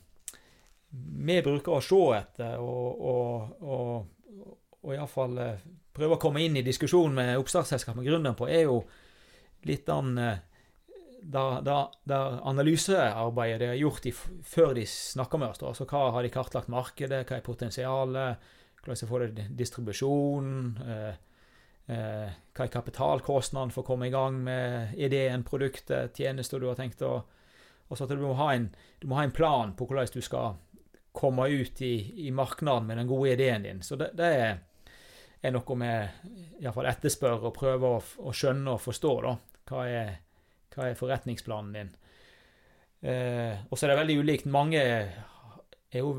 vi bruker å se etter, og, og, og, og iallfall uh, prøve å komme inn i diskusjon med oppstartsselskap med gründeren på, er jo litt den, eh, der, analysearbeidet de har gjort i, før de snakker med oss. Altså, hva har de kartlagt markedet, hva er potensialet, hvordan får de distribusjon, eh, eh, hva er kapitalkostnaden for å komme i gang med? Ideen, produktet, tjenester du har tenkt å så at du må, ha en, må ha en plan på hvordan du skal komme ut i, i markedet med den gode ideen din. Så det, det er, noe vi iallfall etterspør og prøver å, å, skjønne og forstå. da. Hva er, hva er forretningsplanen din? Eh, og så er det veldig ulikt. Mange jo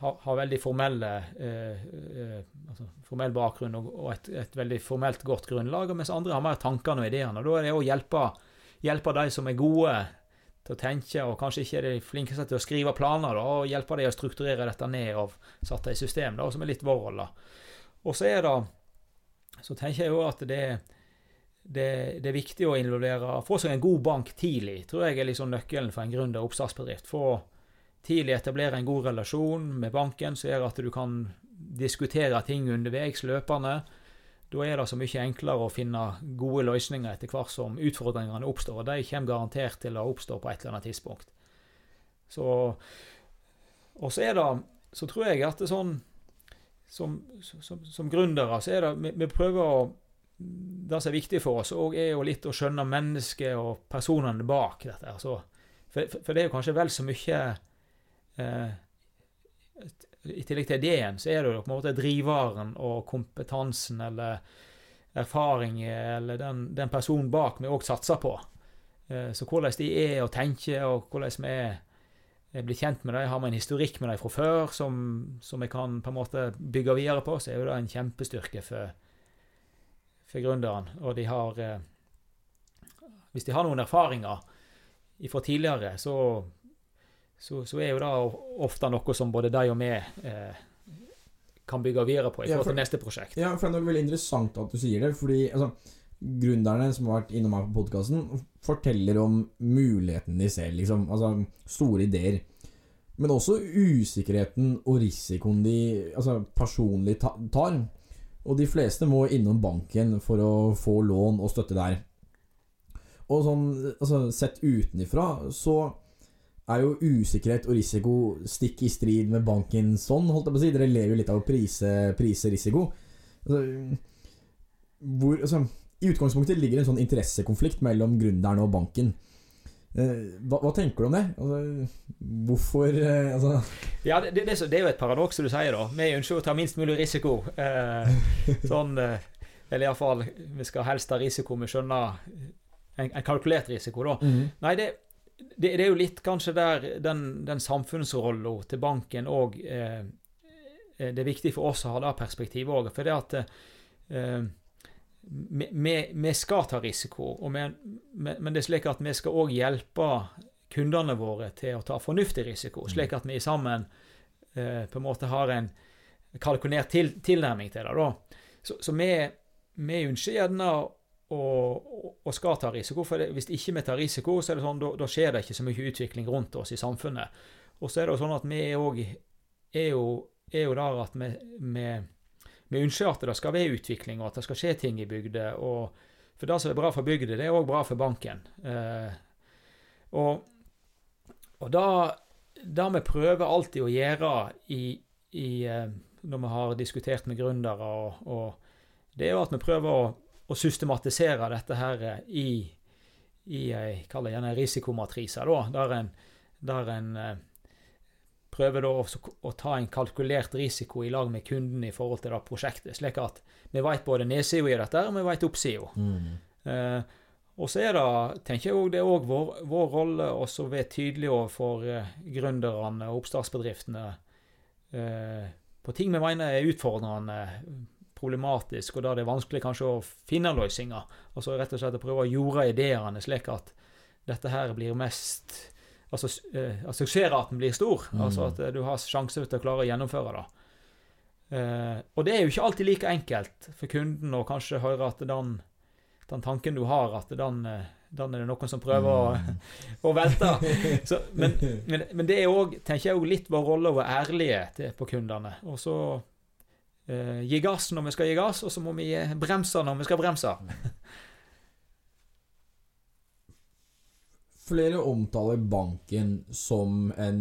har, har veldig formelle eh, eh, altså formell bakgrunn og, og et, et, veldig formelt godt grunnlag, mens andre har mer tankene og ideene. og Da er det å hjelpe, hjelpe de som er gode til å tenke, og kanskje ikke er de flinkeste til å skrive planer, da, og hjelpe dem å strukturere dette ned og sette i system, da, som er litt vår rolle. Og så er det Så tenker jeg jo at det, det, det er viktig å involvere Få seg en god bank tidlig, tror jeg er liksom nøkkelen for en gründer oppstartsbedrift. Få tidlig etablere en god relasjon med banken, som gjør at du kan diskutere ting underveis løpende da er det så mye enklere å finne gode løsninger etter hvert som utfordringene oppstår. Og de kommer garantert til å oppstå på et eller annet tidspunkt. Så, og så er det Så tror jeg at det er sånn Som, som, som gründere så er det vi, vi, prøver å Det som er viktig for oss, òg er jo litt å skjønne mennesket og personene bak dette. Altså, for, for, det er jo kanskje vel så mye eh, i tillegg til ideen, så er det jo på en måte drivaren og kompetansen eller erfaring eller den, den personen bak vi òg satser på. Eh, så hvordan de er å tenke, og hvordan vi er, er blitt kjent med dem, har vi en historikk med dem fra før som, som vi kan på en måte bygge videre på, så er jo det en kjempestyrke for, for gründeren. Og de har eh, Hvis de har noen erfaringer fra tidligere, så så, så, er jo det ofte noe som både de og vi eh, kan bygge videre på i forhold til neste prosjekt. Ja, for det er veldig interessant at du sier det. fordi altså, Gründerne som har vært innom meg på podkasten, forteller om mulighetene de ser. liksom, altså Store ideer. Men også usikkerheten og risikoen de altså, personlig tar. Og de fleste må innom banken for å få lån og støtte der. Og sånn, altså, sett utenifra så er jo usikkerhet og risiko stikk i strid med banken sånn, holdt jeg på å si. Dere lever jo litt av å prise, prise risiko. Altså, hvor, altså, I utgangspunktet ligger en sånn interessekonflikt mellom gründeren og banken. Eh, hva, hva, tenker du om det? Altså, hvorfor eh, altså Ja, det, det, det, er jo et paradoks, du sier, da. Vi ønsker å ta minst mulig risiko. Eh, sånn eh, Eller iallfall, vi skal helst ha risiko vi skjønner en, en kalkulert risiko, da. Mm -hmm. Nei, det det, det, er jo litt kanskje der den, den samfunnsrolla til banken òg eh, eh, Det er viktig for oss å ha det perspektivet òg. For det at eh, vi, vi, skal ta risiko, vi, men det er slik at vi skal òg hjelpe kundene våre til å ta fornuftig risiko, mm. slik at vi sammen eh, på en måte har en kalkulert til, tilnærming til det. da. Så, så vi, vi ønsker gjerne og, og, skal ta risiko. For hvis ikke vi tar risiko, så er det sånn, da, skjer det ikke så mye utvikling rundt oss i samfunnet. Og så er det jo sånn at vi òg er, jo, er jo der at vi, vi, vi, ønsker at det skal være utvikling, og at det skal skje ting i bygder. For det som er bra for bygda, det er òg bra for banken. Eh, og, og da, det vi prøver alltid å gjøre i, i, eh, når vi har diskutert med gründere, og, og det er jo at vi prøver å å systematisere dette her i, i ei gjerne risikomatrise, da, der en, der en eh, prøver da også å ta en kalkulert risiko i lag med kunden i forhold til det prosjektet, slik at vi vet både nedsida i dette, og vi vet oppsida. Mm. Eh, og så er det, tenker jeg også, det er òg vår, vår rolle å være tydelig overfor eh, gründerne og oppstartsbedriftene eh, på ting vi mener er utfordrende problematisk, og da det er vanskelig kanskje å finne løsninger. Altså rett og slett å prøve å jorde ideene slik at dette her blir mest Altså eh, at suksessraten blir stor. Mm. Altså at eh, du har sjanse til å klare å gjennomføre det. Eh, og det er jo ikke alltid like enkelt for kunden å kanskje høre at den, den tanken du har, at den, eh, den er det noen som prøver mm. *laughs* å, å, velte. Så, men, *laughs* men, men, det er òg, tenker jeg, litt vår rolle å være ærlige til, på kundene. Og så uh, gi gass når vi skal gi gass, og så må vi bremse når vi skal bremse. *laughs* Flere omtaler banken som en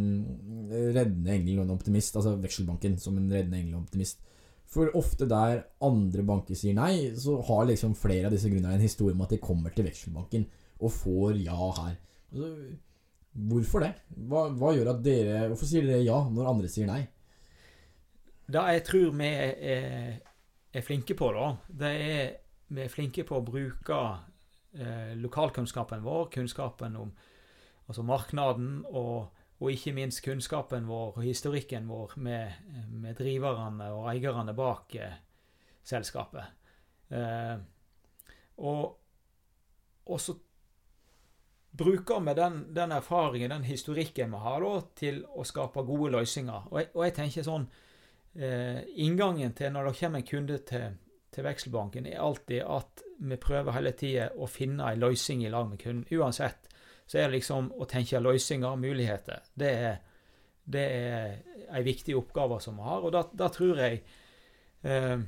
reddende engel og en optimist. Altså vekselbanken som en reddende engel og optimist. For ofte der andre banker sier nei, så har liksom flere av disse grunnene en historie om at de kommer til vekselbanken og får ja her. Altså, hvorfor det? Hva, hva, gjør at dere Hvorfor sier dere ja når andre sier nei? Det jeg tror vi er, er flinke på, da, det er vi er flinke på å bruke eh, lokalkunnskapen vår, kunnskapen om altså marknaden og og ikke minst kunnskapen vår og historikken vår med, med driverne og eierne bak eh, selskapet. Eh, og, og, så bruker vi den, den, erfaringen, den historikken vi har, da, til å skape gode løsninger. Og jeg, og jeg tenker sånn eh, Inngangen til når det kommer en kunde til, til Vekselbanken, er alltid at vi prøver hele tida å finne en løsning i lag med kunden. Uansett så er det liksom å tenke løsninger og muligheter. Det er, det er en viktig oppgave som vi har, og da, tror jeg eh,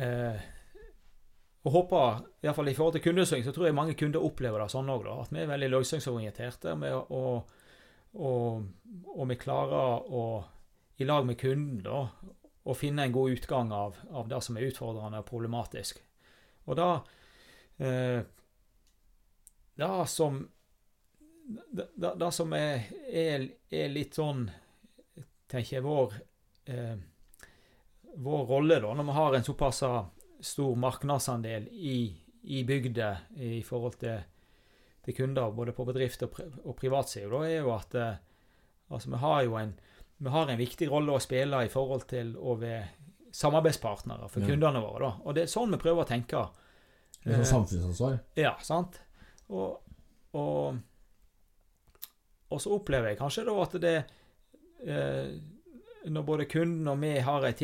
eh, og håper, iallfall i forhold til kundeservice, så tror jeg mange kunder opplever det sånn òg, at vi er veldig løsningsorienterte. Og, og, og, vi klarer å, i lag med kunden, da, å finne en god utgang av, av det som er utfordrende og problematisk. Og da eh, det som det, det som er, er, er, litt sånn tenker jeg, vår, eh, vår rolle, da, når vi har en såpass stor markedsandel i, i bygda i forhold til, til, kunder, både på bedrift og, og privatside, da, er jo at eh, altså, vi har jo en, vi har en viktig rolle å spille i forhold til å være samarbeidspartnere for ja. kundene våre. Da. Og det er sånn vi prøver å tenke. Det er sånn samfunnsansvar? Ja, sant. Og, og, og, så opplever jeg kanskje da at det eh, Når både kunden og vi har en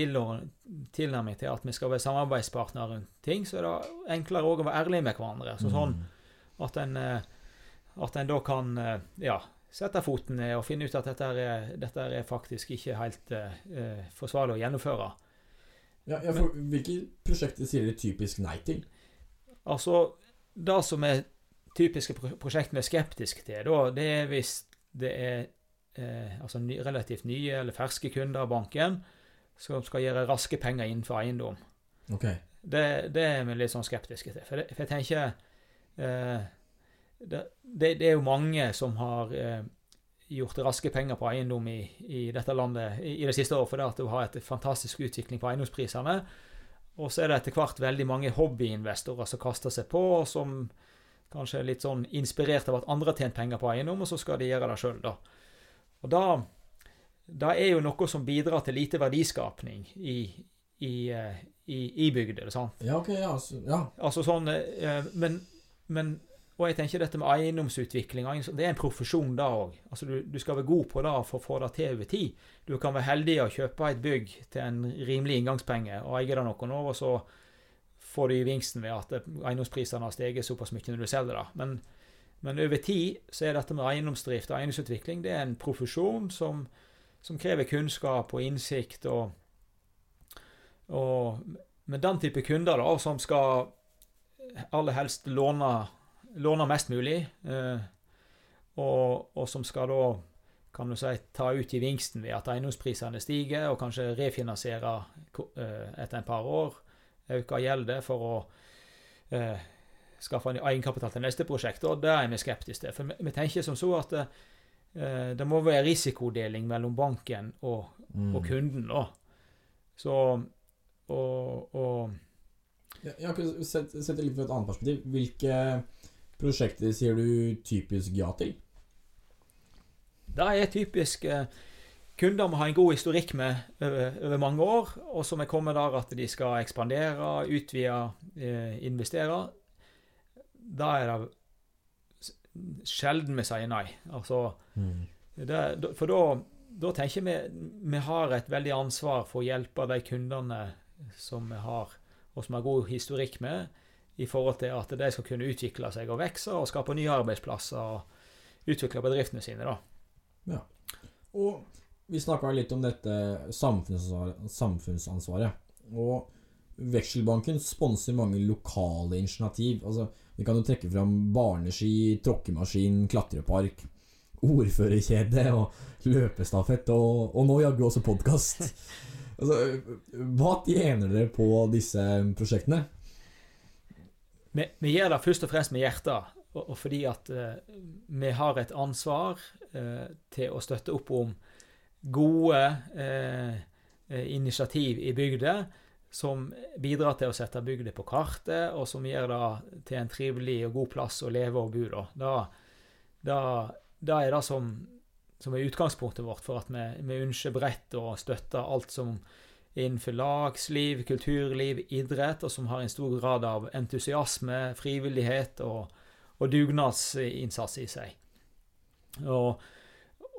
tilnærming til at vi skal være samarbeidspartnere rundt ting, så er det enklere òg å være ærlig med hverandre. Så sånn mm. at en, eh, at en da kan eh, ja, sette foten ned og finne ut at dette er, dette er faktisk ikke helt uh, forsvarlig å gjennomføre. Ja, ja, for Men, Hvilke prosjekter sier dere typisk nei til? Altså, Det som er typiske prosjektene er skeptiske til, da, det er hvis det er eh, altså relativt nye eller ferske kunder av banken som skal gjøre raske penger innenfor eiendom. Okay. Det, det, er vi litt sånn skeptiske til. For, det, for jeg tenker eh, det, det, er jo mange som har eh, gjort raske penger på eiendom i, i dette landet i, i, det siste året fordi at du har et fantastisk utvikling på eiendomsprisene. Og så er det etter hvert veldig mange hobbyinvestorer som kaster seg på, og som Kanskje er litt sånn inspirert av at andre har tjent penger på eiendom, og så skal de gjøre det sjøl, da. Og da, da er jo noe som bidrar til lite verdiskapning i, i, eh, i, i bygder, sant? Ja, ok, ja. Altså, ja. altså sånn, eh, men, men og jeg tenker dette med eiendomsutvikling Det er en profesjon, da òg. Altså, du, du, skal være god på det for å få det til over tid. Du kan være heldig å kjøpe et bygg til en rimelig inngangspenge og eie det noen år, og så får du gevinsten ved at eiendomsprisene har steget såpass mye når du selger det. Men, men, over tid så er dette med eiendomsdrift og eiendomsutvikling det er en profesjon som, som krever kunnskap og innsikt. og, og med den type kunder da, som skal aller helst låne, låne mest mulig, eh, og, og, som skal da kan du si, ta ut gevinsten ved at eiendomsprisene stiger, og kanskje refinansiere eh, etter en par år øke gjelder for å eh, skaffe en egenkapital til neste prosjekt. Og det er vi skeptiske til. For vi, vi tenker som så at eh, det må være risikodeling mellom banken og, mm. og kunden. da. Så og, og ja, jeg Sett det litt fra et annet perspektiv. Hvilke prosjekter sier du typisk ja til? Det er typisk eh, kunder må ha en god historikk med over, over mange år, og som er kommet der at de skal ekspandere, utvide, eh, investere. Da er det sjelden vi sier nei. Altså, mm. det, for da, da tenker vi vi har et veldig ansvar for å hjelpe de kundene som vi har, og som har god historikk med, i forhold til at de skal kunne utvikle seg og vokse og skape nye arbeidsplasser og utvikle bedriftene sine. da. Ja. Og vi snakka litt om dette samfunnsansvaret, samfunnsansvaret. Og Vekselbanken sponser mange lokale initiativ. Altså, Vi kan jo trekke fram barneski, tråkkemaskin, klatrepark, ordførerkjede og løpestafett, og, og nå jaggu også podkast. *laughs* Altså, hva tjener dere på disse prosjektene? Vi, vi gjør det først og fremst med hjertet, og, fordi at eh, vi har et ansvar eh, til å støtte opp om gode eh, eh initiativ i bygda som bidrar til å sette bygda på kartet, og som gjør det til en trivelig og god plass å leve og bo. Da, da, da er det som, som, er utgangspunktet vårt for at vi, vi ønsker bredt å støtte alt som innenfor lagsliv, kulturliv, idrett, og som har en stor grad av entusiasme, frivillighet og, og dugnadsinnsats i seg. Og,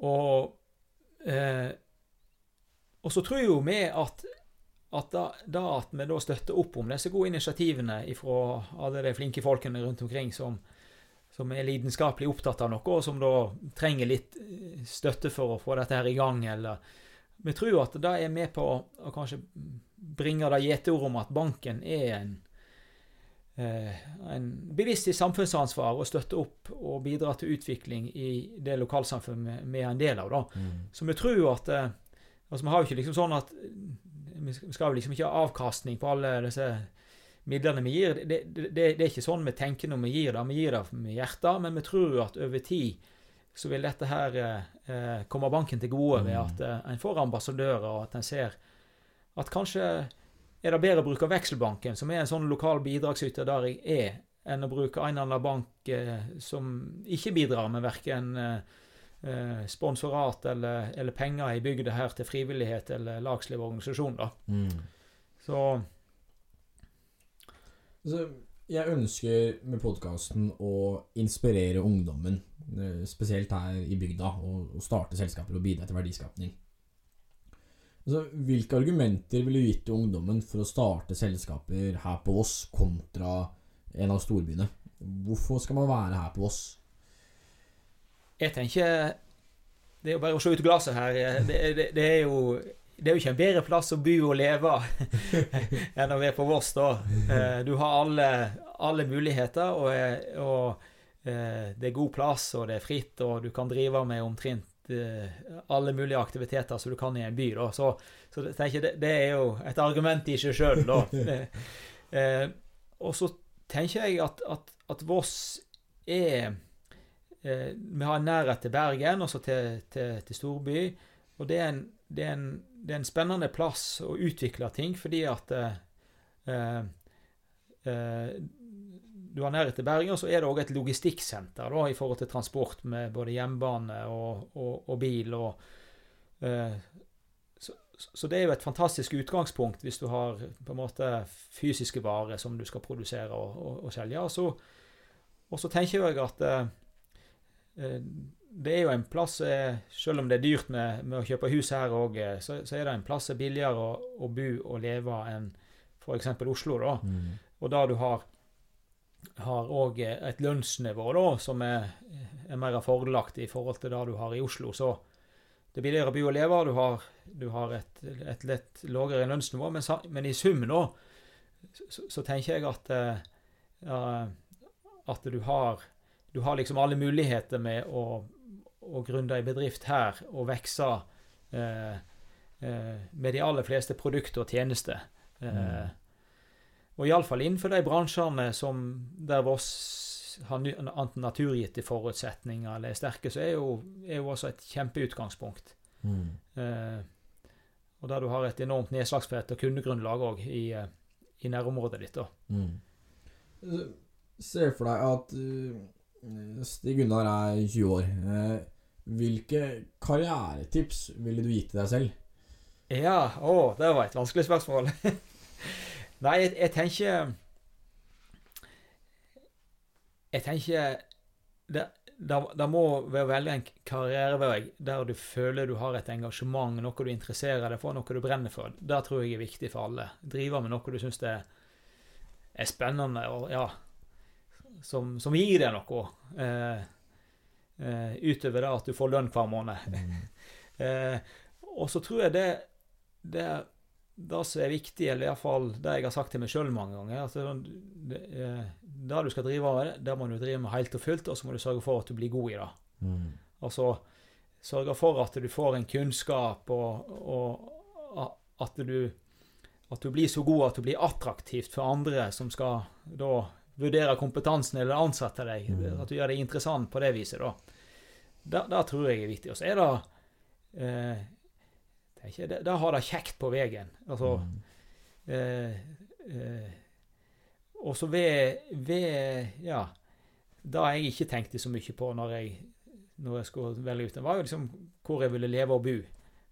og, eh, og så tror jo vi at, at da, da, at vi da støtter opp om disse gode initiativene fra alle de flinke folkene rundt omkring som, som er lidenskapelig opptatt av noe, og som da trenger litt støtte for å få dette her i gang, eller vi tror at det er med på å kanskje bringe det gjeteordet om at banken er en, eh, en bevisst i samfunnsansvar og støtte opp og bidra til utvikling i det lokalsamfunnet vi er en del av. da. Mm. Så vi tror jo at eh, altså Vi har jo ikke liksom sånn at vi skal jo liksom ikke ha avkastning på alle disse midlene vi gir. Det, det, det, det er ikke sånn vi tenker når vi gir det. Vi gir det med hjertet, men vi tror jo at over tid så vil dette her eh, komme banken til gode ved at eh, en får ambassadører, og at en ser at kanskje er det bedre å bruke Vekselbanken, som er en sånn lokal bidragsyter der jeg er, enn å bruke en eller annen bank eh, som ikke bidrar med verken eh, eh, sponsorat eller, eller, penger i bygda her til frivillighet eller lagsliv og organisasjon. da. Mm. Så så jeg ønsker med podkasten å inspirere ungdommen, spesielt her i bygda, å starte selskaper og bidra til verdiskapning. Altså, hvilke argumenter ville du gitt til ungdommen for å starte selskaper her på Voss kontra en av storbyene? Hvorfor skal man være her på Voss? Jeg tenker Det er jo bare å se ut glasset her. Det, det, det er jo det er jo ikke en bedre plass å bo og leve *laughs* enn å være på Voss, da. Eh, du har alle, alle muligheter, og, og, eh, det er god plass, og det er fritt, og du kan drive med omtrent eh, alle mulige aktiviteter som du kan i en by. Da. Så, så tenker jeg, det, er jo et argument i seg sjøl, da. *laughs* Og så tenker jeg at, at, at Voss er Vi har en nærhet til Bergen, også til, til, til storby. Og det er en det er, en, det er en spennende plass å utvikle ting, fordi at eh, eh, du har nærhet til Bergen, og så er det òg et logistikksenter da, i forhold til transport med både hjemmebane og, og, og bil. Og, eh, så, så, det er jo et fantastisk utgangspunkt hvis du har på en måte fysiske varer som du skal produsere og, og, selge. Og så, og så tenker jeg at eh, eh det er jo en plass eh, Selv om det er dyrt med, med å kjøpe hus her òg, eh, så, så, er det en plass er billigere å, å bo og leve enn f.eks. Oslo. da. Mm. Og da du har har òg eh, et lønnsnivå da, som er, er, mer fordelaktig i forhold til det du har i Oslo. Så det blir billigere å bo og leve, du har, du har et, et, litt lavere lønnsnivå. Men, men, i sum nå så, så, tenker jeg at, uh, at du har du har liksom alle muligheter med å å gründe ei bedrift her og vokse eh, eh, med de aller fleste produkter og tjenester. Eh, mm. Og iallfall innenfor de bransjene som der Voss har enten naturgitte forutsetninger eller er sterke, så er jo, er jo også et kjempeutgangspunkt. Mm. Eh, og der du har et enormt nedslagsfelt og kundegrunnlag òg i, eh, i, nærområdet ditt. da. Mm. Se for deg at uh, Stig Gunnar er 20 år. Uh, hvilke karrieretips ville du gitt til deg selv? Ja, å, det var et vanskelig spørsmål. *laughs* Nei, jeg, jeg, tenker Jeg tenker det, det, det må være veldig en karrierevei der du føler du har et engasjement, noe du interesserer deg for, noe du brenner for. Det tror jeg er viktig for alle. Drive med noe du syns er, er, spennende, og ja Som, som gir deg noe. Eh, Uh, utover det at du får lønn hver måned. Mm. uh, *laughs* og så tror jeg det, det, det som er viktig, eller iallfall det jeg har sagt til meg sjøl mange ganger, at det, det, eh, det du skal drive med, det må du drive med helt og fullt, og så må du sørge for at du blir god i det. Mm. Altså sørge for at du får en kunnskap, og, og at, du, at du blir så god at du blir attraktivt for andre som skal da vurdere kompetansen eller ansette deg. Mm. At du gjør det interessant på det viset. da. Det, tror jeg er viktig. Og så er det eh, ikke, det, det har det kjekt på veien. Altså Mm. eh, eh, Og så ved, ved Ja. Det jeg ikke tenkte så mye på når jeg, når jeg skulle velge ut, det var jo liksom hvor jeg ville leve og bo.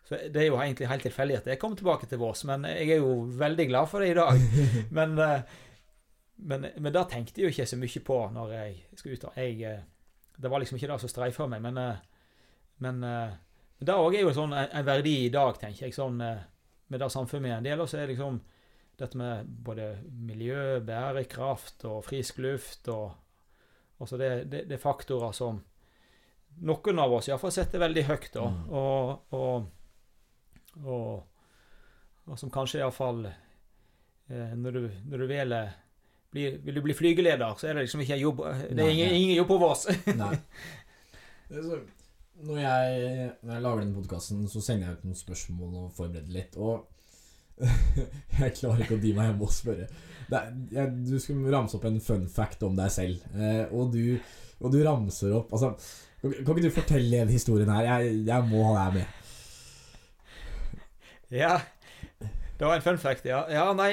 Så Det er jo egentlig helt tilfeldig at jeg kom tilbake til Vås, men jeg er jo veldig glad for det i dag. *laughs* Men, eh, men, men det tenkte jeg jo ikke så mye på når jeg skulle ut. Jeg, eh, det var liksom ikke det som streifa meg, men, men eh, men det òg er jo sånn en, en verdi i dag, tenker jeg, sånn eh, med det samfunnet vi er en del av, så er det liksom dette med både miljø, bærekraft og frisk luft og Altså det, det, det er faktorer som noen av oss iallfall setter veldig høyt, da. Mm. Og, og, og, og som kanskje iallfall eh, når, du, når du vil, bli, vil du bli flygeleder, så er det liksom ikke en jobb Det Nei, er ingen, ingen jobb over oss. Nei. *laughs* Det er så, når, jeg, når jeg lager denne podkasten, så sender jeg ut noen spørsmål og forbereder litt. Og *laughs* jeg klarer ikke å dy meg hjemme og spørre. Er, jeg, du skulle ramse opp en fun fact om deg selv, eh, og, du, og du ramser opp altså, kan, kan ikke du fortelle en historien her? Jeg, jeg må ha deg med. Ja, det var en fun fact, ja. Ja, nei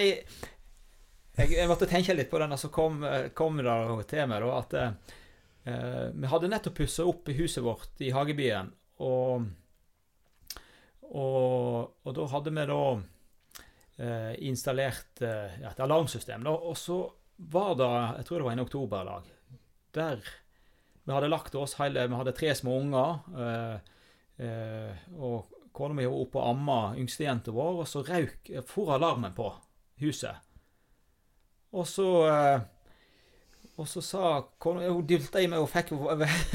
Jeg, jeg måtte tenke litt på den, og så kom, eh, kom det til meg da at eh, vi hadde nettopp pussa opp i huset vårt i Hagebyen, og, og, og da hadde vi da eh, installert eh, et alarmsystem. Da, og så var det, jeg tror det var en oktoberdag, der vi hadde lagt oss hele Vi hadde tre små unger. Eh, eh, og kona mi var oppe og amma yngstejenta vår, og så rauk, for alarmen på huset. Og så eh, Og så sa kona Hun dylta i meg og fikk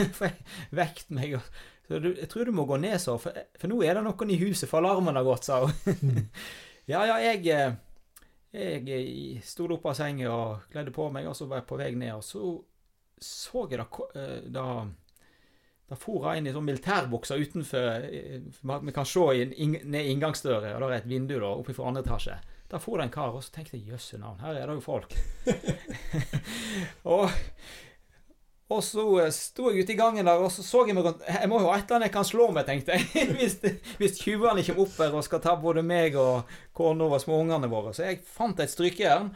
*laughs* vekt meg. så du, 'Jeg tror du må gå ned, så, for, for nå er det noen i huset, for alarmen har gått', sa hun. *laughs* ja, ja, jeg eh, Jeg eh, sto opp av senga og kledde på meg, og så var jeg på vei ned, og så så jeg da eh, da da for jeg inn i sånn militærbukser utenfor Vi kan se inn, inn, ned inngangsdøra, og der er et vindu da, oppe fra andre etasje. Der for det en kar, og så tenkte jeg jøsse navn, her er det jo folk. *laughs* og, og så eh, sto jeg ute i gangen der, og så så jeg meg rundt Jeg må jo ha et eller annet jeg kan slå med, tenkte jeg. *laughs* hvis hvis tyvene kommer opp her og skal ta både meg og kona og småungene våre. Så jeg fant et strykejern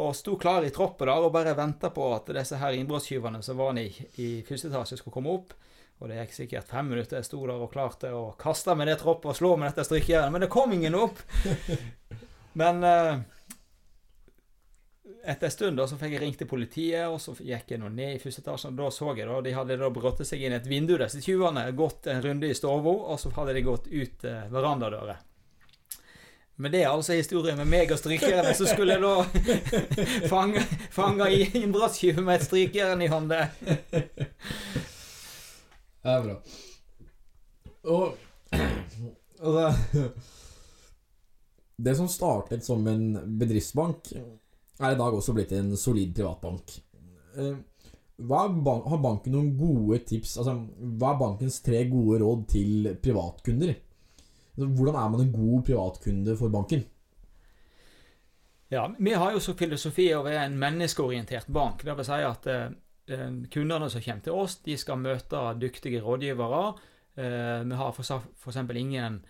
og sto klar i troppet der og bare venta på at disse her innbruddstyvene som var i, i første etasje, skulle komme opp. Og det gikk sikkert fem minutter. Jeg sto der og klarte å kaste med det troppet og slå med dette strykejernet, men det kom ingen opp. Men eh, etter en stund da, så fikk jeg ringt til politiet, og så gikk jeg nå ned i første etasje. og Da så jeg da, de hadde da brått seg inn et vindu, disse tyvene. Gått en runde i stua, og så hadde de gått ut eh, verandadøra. Men det er altså historien med meg og strykejern som skulle da *laughs* fange, fange innbruddstyv med et strykejern i hånda. Det er bra. Og *clears throat* altså Det som startet som en bedriftsbank, er i dag også blitt en solid privatbank. Eh, Hva er ban har banken noen gode tips Altså, Hva er bankens tre gode råd til privatkunder? Altså, Hvordan er man en god privatkunde for banken? Ja, Vi har jo så filosofi å være en menneskeorientert bank. Det vil si at eh, eh, kundene som kommer til oss, de skal møte dyktige rådgivere. Eh, vi har f.eks. ingen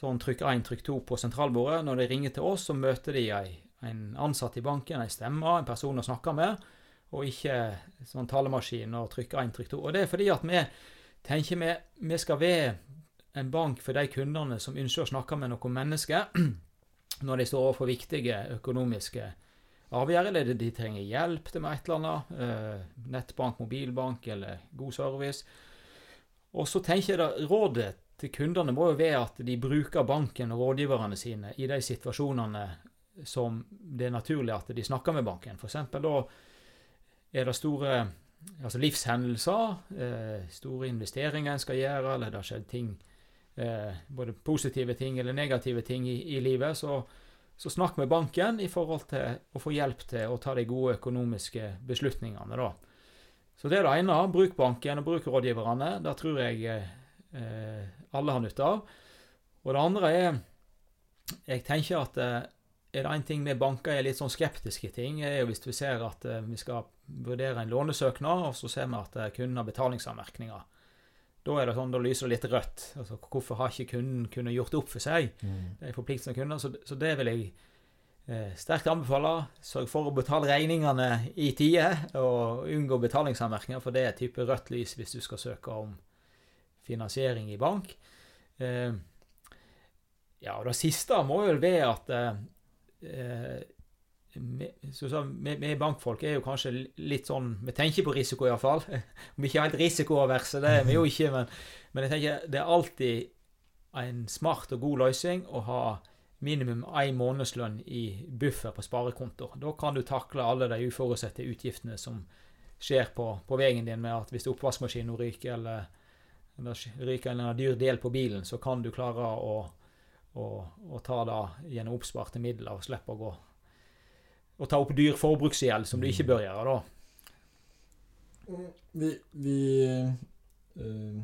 sånn trykk 1, trykk 2 på sentralbordet. Når de ringer til oss, så møter de ei, en ansatt i banken, en stemme, en person å snakke med, og ikke sånn talemaskin og trykk 1, trykk 2. Og det er fordi at vi tenker vi, vi skal være en bank for de kundene som ønsker å snakke med noen mennesker *clears throat* når de står overfor viktige økonomiske avgjørelser, eller de trenger hjelp til med et eller annet, eh, nettbank, mobilbank eller god service. Og så tenker jeg da, rådet til kundene må jo være at de bruker banken og rådgiverne sine i de situasjonene som det er naturlig at de snakker med banken. Eksempel da er det store altså livshendelser, eh, store investeringer en skal gjøre, eller det har skjedd ting, eh, både positive ting eller negative ting i, i livet, så, så snakk med banken i forhold til å få hjelp til å ta de gode økonomiske beslutningene. da. Så det er det ene. Bruk banken og bruk rådgiverne. Det tror jeg eh, alle har nytte av. Og det andre er Jeg tenker at eh, er det én ting vi banker er litt sånn skeptiske ting, er jo hvis vi ser at eh, vi skal vurdere en lånesøknad, og så ser vi at eh, kunden har betalingsanmerkninger. Da er det sånn, da lyser det litt rødt. Altså, hvorfor har ikke kunden kunnet gjort opp for seg? Mm. Det er forpliktende kunder, så, så det vil jeg eh, sterkt anbefale. Sørg for å betale regningene i tide, og unngå betalingsanmerkninger, for det er type rødt lys hvis du skal søke om finansiering i bank. Eh, ja, og det siste må jo være at eh, eh, vi, vi, vi bankfolk er jo kanskje litt sånn Vi tenker på risiko, iallfall. Om *laughs* ikke helt risikoaverse, det er vi jo *laughs* ikke, men, men jeg tenker det er alltid en smart og god løsning å ha minimum én månedslønn i buffer på sparekonto. Da kan du takle alle de uforutsette utgiftene som skjer på, på veien din med at hvis oppvaskmaskinen ryker, eller ryker en eller annen dyr del på bilen, så kan du klare å, å, å ta det gjennom oppsparte midler og slippe å gå og ta opp dyr forbruksgjeld, som du ikke bør gjøre, da. Vi, vi øh,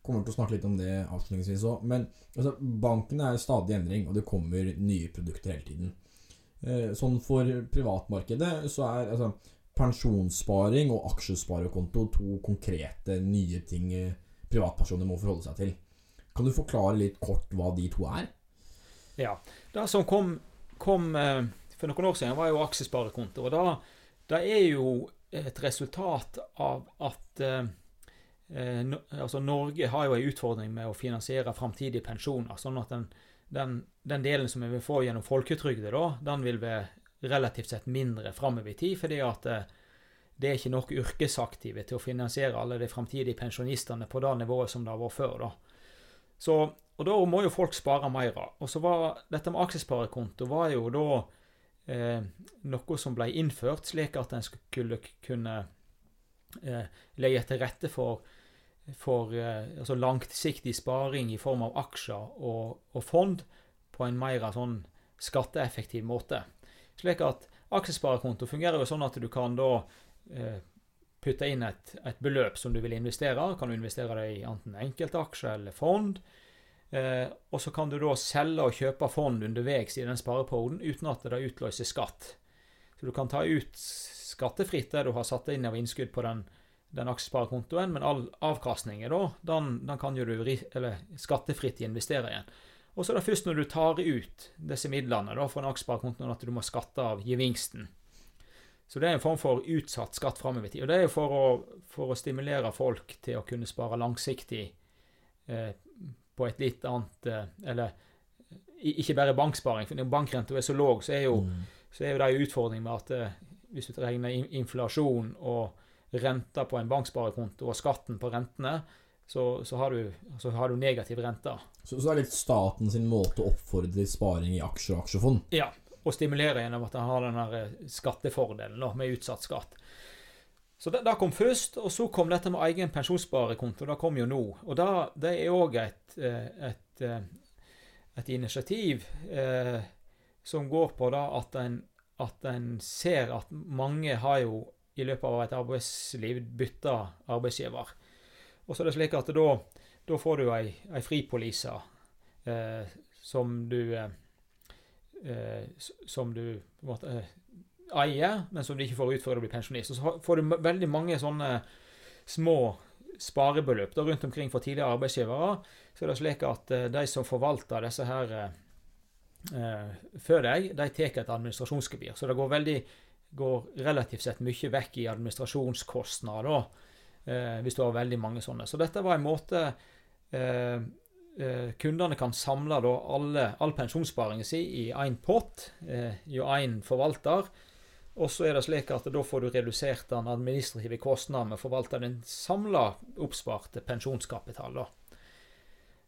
kommer til å snakke litt om det avslutningsvis òg. Men altså, banken er stadig i endring, og det kommer nye produkter hele tiden. Eh, sånn for privatmarkedet så er altså, pensjonssparing og aksjesparekonto to konkrete nye ting eh, privatpersoner må forholde seg til. Kan du forklare litt kort hva de to er? Ja. Det som kom, kom eh, for noen år siden, var jo aksjesparekonto. Og da, det er jo et resultat av at eh, eh, altså Norge har jo en utfordring med å finansiere framtidige pensjoner. Sånn at den, den, den, delen som vi vil få gjennom folketrygde, da, den vil være relativt sett mindre framover i tid. fordi at eh, det er ikke nok yrkesaktive til å finansiere alle de framtidige pensjonistene på det nivået som det har vært før. da. Så, og da må jo folk spare mer. Og så var dette med aksjesparekonto var jo da eh, noe som ble innført, slik at en skulle kunne eh, legge til rette for, for eh, altså langsiktig sparing i form av aksjer og, og, fond på en mer sånn skatteeffektiv måte. Slik at aksjesparekonto fungerer jo sånn at du kan da putte inn et, et, beløp som du vil investere. Kan du investere det i enten enkeltaksjer eller fond. Eh, og så kan du da selge og kjøpe fond underveis i den spareperioden uten at det utløser skatt. Så du kan ta ut skattefritt det du har satt inn av innskudd på den, den aksjesparekontoen, men all avkastningen da, den, den kan jo du eller, skattefritt investere igjen. Og så er det først når du tar ut disse midlene da, fra en aksjesparekonto at du må skatte av gevinsten. Så det er en form for utsatt skatt framover i tid. Og det er jo for å, for å, stimulere folk til å kunne spare langsiktig eh, på et litt annet eh, Eller ikke bare banksparing, for når bankrenta er så lav, så mm. så er jo det en utfordring med at eh, hvis du regner inflasjon og renta på en banksparekonto og skatten på rentene, så, så, har, du, så har, du, negativ rente. Så, så det er litt staten sin måte å oppfordre sparing i aksjer og aksjefond? Ja, og stimulere gjennom at en har den eh, skattefordelen med utsatt skatt. Så det, det, kom først, og så kom dette med egen pensjonssparekonto. Det kom jo nå. Og det, det er òg et, eh, et, eh, et, initiativ eh, som går på da at en, at en ser at mange har jo i løpet av et arbeidsliv bytta arbeidsgiver. Og så er det slik at da, da får du ei, ei fripolise eh, som du eh, eh, som du måte, eh, eier, men som du ikke får ut før du blir pensjonist. Og så får du veldig mange sånne små sparebeløp da, rundt omkring for tidligere arbeidsgivere. Så er det slik at eh, de som forvalter disse her før deg, de tar et administrasjonsgebyr. Så det går, veldig, går relativt sett mye vekk i administrasjonskostnader eh, hvis du har veldig mange sånne. Så dette var en måte kundene kan samle alle, all pensjonssparingen sin i én pott, eh, jo én forvalter. Og så er det slik at da får du redusert den administrative kostnaden med å forvalte den samla oppsparte pensjonskapital.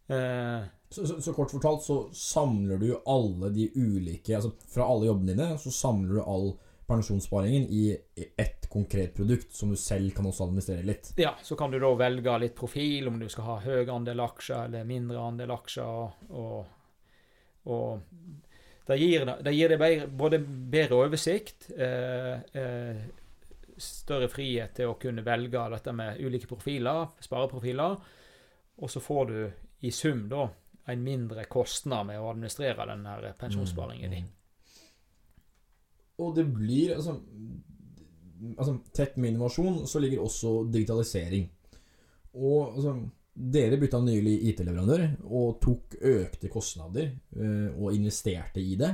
Eh, så, så, så, kort fortalt så samler du alle de ulike altså Fra alle jobbene dine så samler du all pensjonssparingen i ett konkret produkt som du selv kan også administrere litt. Ja, så kan du da velge litt profil, om du skal ha høy andel aksjer eller mindre andel aksjer. Og, og Det gir, det gir bedre, både bedre oversikt, eh, eh, større frihet til å kunne velge dette med ulike profiler, spareprofiler, og så får du i sum da en mindre kostnad med å administrere denne pensjonssparingen din. Mm, Og det blir altså, altså Tett med innovasjon så ligger også digitalisering. Og altså, dere bytta nylig IT-leverandør og tok økte kostnader eh, og investerte i det.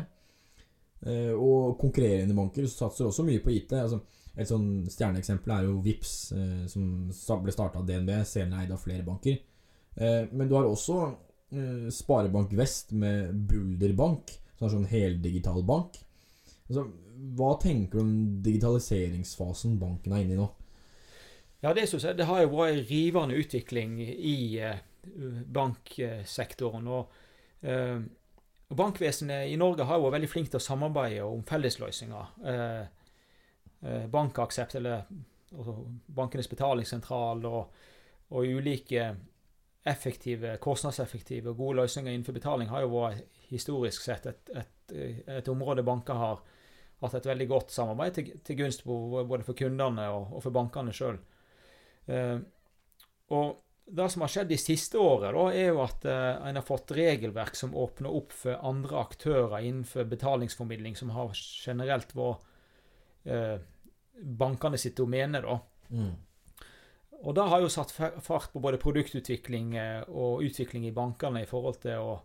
Eh, og konkurrerende banker satser også mye på IT. Altså, et sånn stjerneeksempel er jo Vips eh, som ble starta av DNB, senere eid av flere banker. Men du har også Sparebank Vest med Bulder Bank, som er sånn heldigital bank. Altså, hva tenker du om digitaliseringsfasen banken er inne i nå? Ja, det, jeg, det har jo vært en rivende utvikling i eh, banksektoren. Og, eh, bankvesenet i Norge har jo vært veldig flink til å samarbeide om fellesløsninger. Eh, eh, Bankaksept, eller altså, Bankenes betalingssentral og, og ulike effektive, kostnadseffektive og gode løsninger innenfor betaling har jo vært historisk sett et, et, et område banker har hatt et veldig godt samarbeid til, til gunst både for kundene og, og for bankene sjøl. Eh, og det som har skjedd de siste året, da, er jo at eh, en har fått regelverk som åpner opp for andre aktører innenfor betalingsformidling, som har generelt vært eh, bankene sitt domene. da. Og det har jo satt fart på både produktutvikling eh, og utvikling i bankene i forhold til å,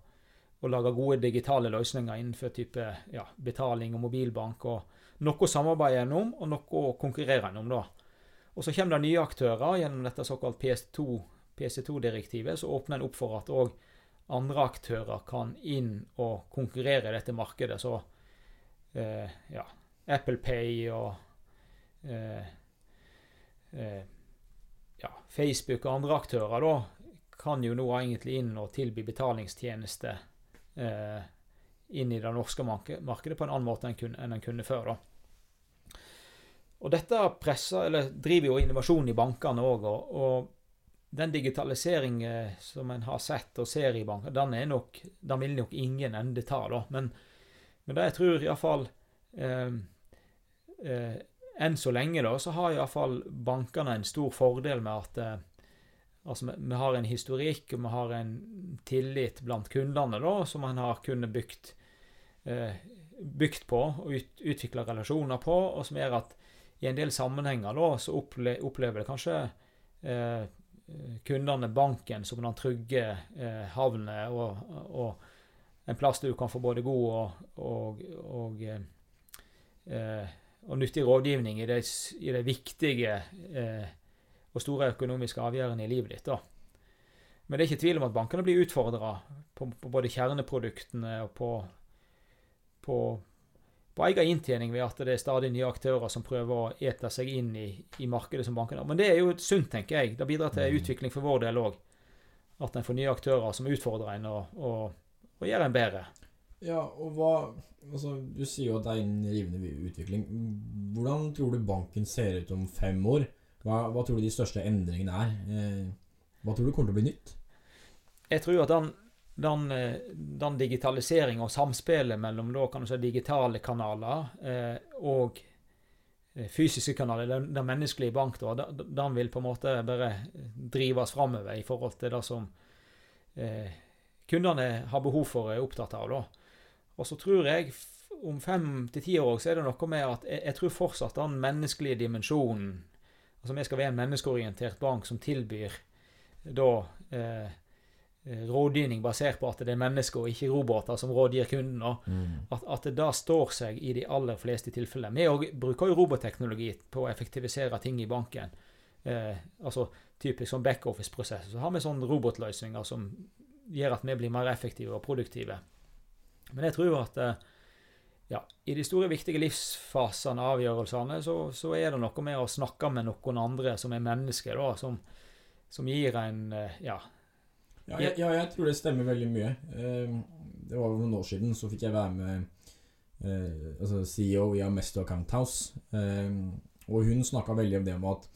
å lage gode digitale løsninger innenfor type ja, betaling og mobilbank. og Noe samarbeider en om, og noe konkurrerer en om. da. Og så kommer det nye aktører gjennom dette såkalt PS2, PC2-direktivet. Så åpner en opp for at òg andre aktører kan inn og konkurrere i dette markedet. Så eh, ja, Apple Pay og eh, eh, ja, Facebook og andre aktører da, kan jo nå egentlig inn og tilby betalingstjeneste eh, inn i det norske markedet på en annen måte enn, kun, en kunne før. da. Og dette presser, eller driver jo innovasjon i bankene òg. Og, og den digitaliseringen som en har sett og ser i banker, den, nok, den vil nok ingen ende ta. da. Men, men det jeg tror iallfall eh, eh, Enn så lenge da, så har iallfall bankene en stor fordel med at eh, altså vi, har en historikk og vi har en tillit blant kundene da, som en har kunnet bygd, eh, bygd på og ut, utvikla relasjoner på, og som gjør at i en del sammenhenger da, så opple opplever kanskje eh, kundene banken som den trygge eh, havnet og, og en plass du kan få både god og, og, og, eh, eh, og nyttig rådgivning i de, i de viktige eh, og store økonomiske avgjørende i livet ditt. da. Men det er ikke tvil om at bankene blir utfordra på, på både kjerneproduktene og på, på, på egen inntjening ved at det er stadig nye aktører som prøver å ete seg inn i, i markedet som bankene har. Men det er jo sunt, tenker jeg. Det bidrar til Mm. utvikling for vår del òg. At en får nye aktører som utfordrer en og, og, og gjør en bedre. Ja, og hva altså, Du sier jo at det er en rivende utvikling. Hvordan tror du banken ser ut om fem år? Hva, hva tror du de største endringene er? Eh, hva tror du kommer til å bli nytt? Jeg tror at den, den, eh, den digitaliseringa og samspillet mellom da, kan du si, digitale kanaler eh, og eh, fysiske kanaler, den, den menneskelige bank, da, den, vil på en måte bare drives framover i forhold til det som eh, kundene har behov for og er opptatt av. da. Og så tror jeg om fem til ti år så er det noe med at jeg, jeg tror fortsatt den menneskelige dimensjonen Altså vi skal være en menneskeorientert bank som tilbyr da eh, eh, rådgivning basert på at det er mennesker og ikke roboter som rådgir kunden. Mm. at, at det da står seg i de aller fleste tilfeller. Vi bruker jo robotteknologi på å effektivisere ting i banken. Eh, altså typisk sånn backoffice-prosesser. Så har vi sånne robotløsninger som gjør at vi blir mer effektive og produktive. Men jeg tror at eh, ja, i de store, viktige livsfasene av avgjørelsene, så, så er det noe med å snakke med noen andre som er mennesker, da, som, som gir en eh, ja, Ja, jeg, ja, jeg tror det stemmer veldig mye. Eh, det var noen år siden så fikk jeg være med eh, altså CEO i Amesto Account House. Og hun snakka veldig om det med at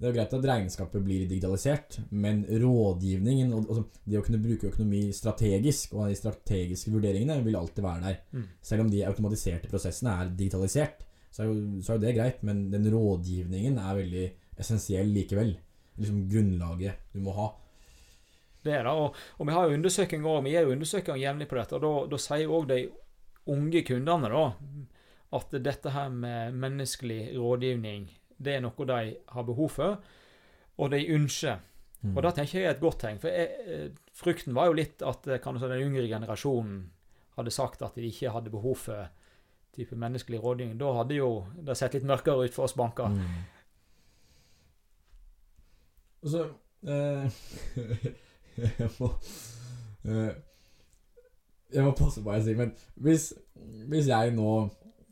det er jo greit at regnskapet blir digitalisert, men rådgivningen og og, det å kunne bruke økonomi strategisk og de strategiske vurderingene vil alltid være der. Mm. Selv om de automatiserte prosessene er digitalisert, så er, jo, så er jo det greit, men den rådgivningen er veldig essensiell likevel. Liksom grunnlaget du må ha. Det er det, og, og vi har jo undersøkelser, og vi gjør jo undersøkelser jevnlig på dette. og Da, da sier òg de unge kundene da, at dette her med menneskelig rådgivning det er noe de har behov for, og de ønsker. Mm. Og da tenker jeg er et godt tegn. For jeg, eh, frykten var jo litt at eh, kan du si, den yngre generasjonen hadde sagt at de ikke hadde behov for type menneskelig rådgivning. Da hadde jo det sett litt mørkere ut for oss banker. Mm. Og så eh, *laughs* Jeg må eh, Jeg må passe på hva jeg sier, men hvis, hvis jeg nå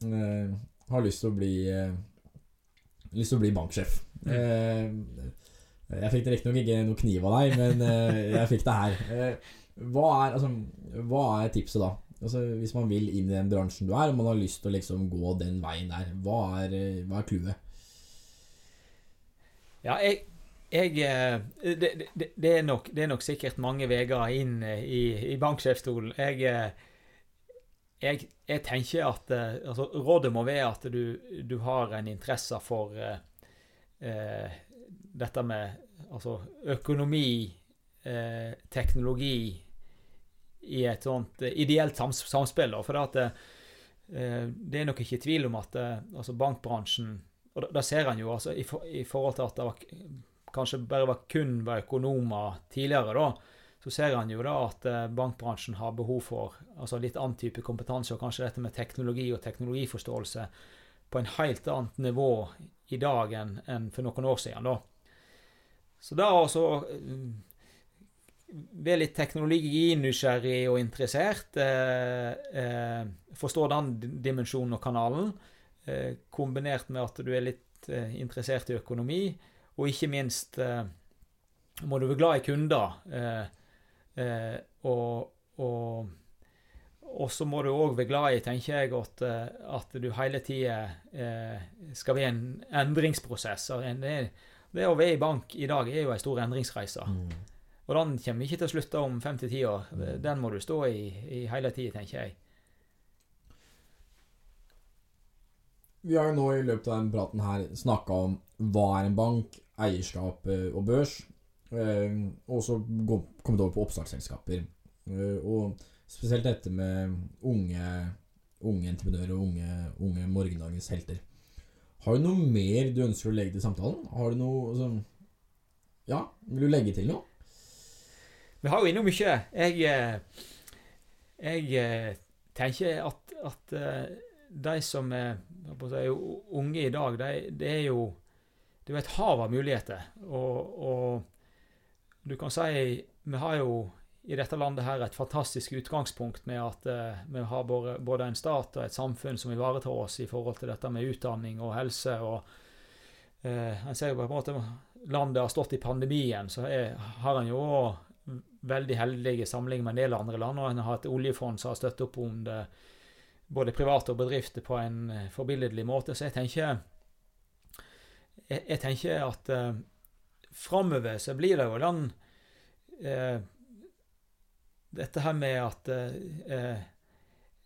eh, har lyst til å bli eh, Lyst til å bli banksjef eh, Jeg fikk riktignok ikke noe kniv av deg, men eh, jeg fikk det her. Eh, hva, er, altså, hva er tipset da? Altså, hvis man vil inn i den bransjen du er, og man har lyst til å liksom gå den veien der, hva er, hva er clouet? Ja, jeg, jeg det, det, det, er nok, det er nok sikkert mange veier inn i, i banksjefstolen. Jeg, jeg, jeg tenker at altså, rådet må være at du, du har en interesse for eh, eh, dette med altså, økonomi, eh, teknologi, i et sånt ideelt sams samspill. Da, for at, det er nok ikke tvil om at altså, bankbransjen Og da, da ser en jo altså, i, for, i, forhold til at det var, kanskje bare var kun var økonomer tidligere, da, så ser en jo da at bankbransjen har behov for altså litt annen type kompetanse, og kanskje dette med teknologi og teknologiforståelse på en helt annet nivå i dag enn, for noen år siden. da. Så da altså Være litt teknologinysgjerrig og interessert. Eh, eh, forstå den dimensjonen og kanalen. Eh, kombinert med at du er litt eh, interessert i økonomi. Og ikke minst eh, må du være glad i kunder. Eh, og, og og så må du òg være glad i, tenker jeg, at, at du hele tida eh, skal være en endringsprosess. Det, det, å være i bank i dag er jo en stor endringsreise. Mm. Og den kommer ikke til å slutte om fem til ti år. Mm. Den må du stå i, i hele tida, tenker jeg. Vi har jo nå i løpet av denne praten her snakka om hva er en bank, eierskap eh, og børs. Eh, og så kommet over på oppstartsselskaper. Eh, og spesielt dette med unge, unge entreprenører og unge, unge morgendagens helter. Har du noe mer du ønsker å legge til samtalen? Har du noe altså, Ja, vil du legge til noe? Vi har jo innom mye. Jeg, jeg tenker at, at de som er si, unge i dag, det, de er jo det er et hav av muligheter. Og, og, du kan si Vi har jo i dette landet her et fantastisk utgangspunkt med at eh, vi har både, både, en stat og et samfunn som ivaretar oss i forhold til dette med utdanning og helse. og eh, En ser jo på en måte landet har stått i pandemien, så er, har en jo veldig heldige sammenlignet med en del andre land. Og en har et oljefond som har støttet opp om både private og bedrifter på en forbilledlig måte. Så jeg tenker, jeg, jeg tenker at uh, framover så blir det jo den eh, Dette her med at eh,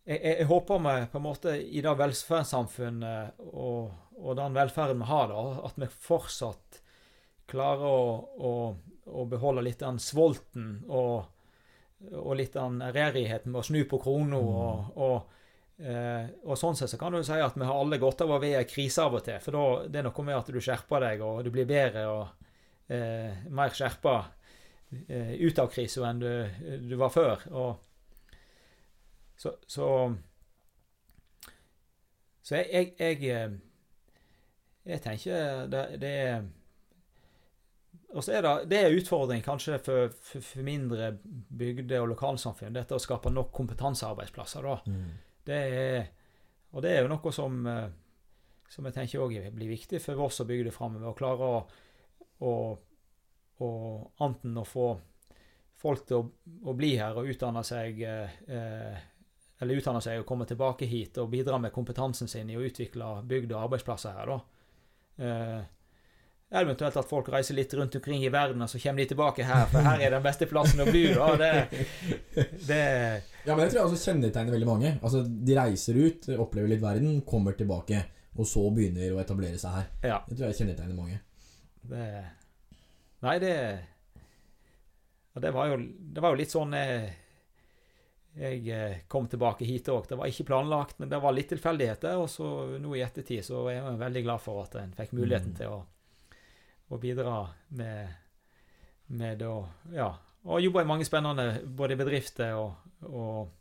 jeg, jeg, håper vi på en måte i det velferdssamfunnet og, og den velferden vi har, da, at vi fortsatt klarer å, å å beholde litt den svolten og, og litt den ærerigheten med å snu på krona. Og, og, eh, og, sånn sett så kan du si at vi har alle godt av å være i krise av og til. For da, det er noe med at du skjerper deg, og du blir bedre og eh, mer skjerpa eh, ut av krisa enn du, du, var før. Og, så, så, så jeg, jeg, jeg, jeg tenker det, det er og så er det, det er en utfordring kanskje for, for, for, mindre bygder og lokalsamfunn, dette å skape nok kompetansearbeidsplasser. da. Mm. Det er, og det er jo noe som, som jeg tenker òg blir viktig for oss å bygge det framover. Å klare å, å, å enten å få folk til å, å, bli her og utdanne seg eh, eller utdanne seg og komme tilbake hit og bidra med kompetansen sin i å utvikle bygd og arbeidsplasser her. da. Eh, Eventuelt at folk reiser litt rundt omkring i verden, og så kommer de tilbake her, for her er den beste plassen å bo. Da. Det, det Ja, men det tror jeg også kjennetegner veldig mange. Altså, De reiser ut, opplever litt verden, kommer tilbake, og så begynner å etablere seg her. Ja. Det tror jeg kjennetegner mange. Det, nei, det det, var jo, det var jo litt sånn jeg, jeg eh, kom tilbake hit òg. Det var ikke planlagt, men det var litt tilfeldigheter. Og så nå i ettertid så er jeg veldig glad for at en fikk muligheten Mm. til å, å bidra med, med å Ja. Og jobba i mange spennende både bedrifter og, og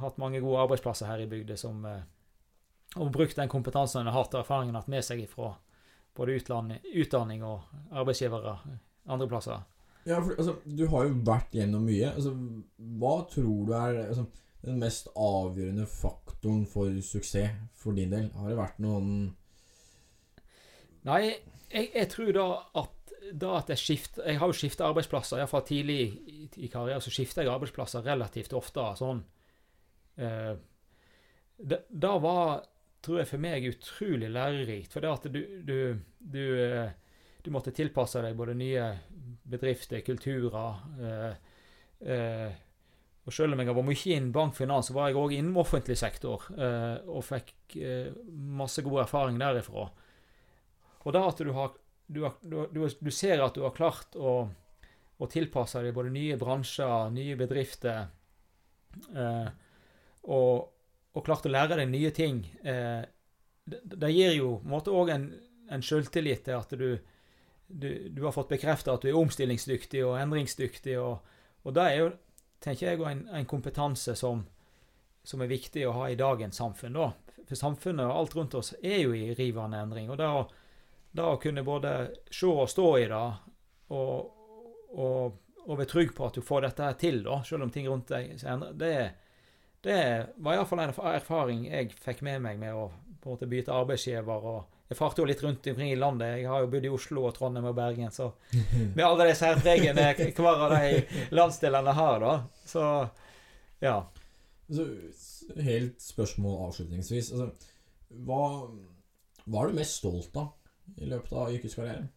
hatt mange gode arbeidsplasser her i bygda som eh, Og brukt den kompetansen en har hatt og erfaringen hatt med seg fra både utland, utdanning og arbeidsgivere andre plasser. Ja, for altså, Du har jo vært gjennom mye. Altså, hva tror du er altså, den mest avgjørende faktoren for suksess for din del? Har det vært noen Nei, jeg, jeg tror da at da at jeg skifter Jeg har jo skifta arbeidsplasser. Iallfall tidlig i, i karrieren så skifter jeg arbeidsplasser relativt ofte. sånn. Eh, det, da var, tror jeg, for meg er utrolig lærerikt. For det at du, du, du, eh, du måtte tilpasse deg både nye bedrifter, kulturer eh, eh, Og selv om jeg var mye innen bankfinans, så var jeg òg innen offentlig sektor eh, og fikk eh, masse god erfaring derifra. Og da at du har du, har, du, du, du ser at du har klart å, å tilpasse deg både nye bransjer, nye bedrifter, eh, og, og klart å lære deg nye ting, eh, det, det gir jo på en måte òg en, en selvtillit til at du, du, du har fått bekrefta at du er omstillingsdyktig og endringsdyktig, og, og det er jo, tenker jeg, en, en kompetanse som, som er viktig å ha i dagens samfunn. da. For samfunnet og alt rundt oss er jo i rivende endring. og det å det å kunne både se og stå i det, og, og, og være trygg på at du får dette her til, da, selv om ting rundt deg endrer, det, det var iallfall en erfaring jeg fikk med meg med å på en måte bytte arbeidsgiver. og Jeg farter jo litt rundt omkring i landet. Jeg har jo bodd i Oslo og Trondheim og Bergen, så *laughs* med alle de særpregene hver av de landsdelene har, da. Så ja. altså, Helt spørsmål avslutningsvis. Altså, hva, hva er du mest stolt av i løpet av yrkeskarrieren?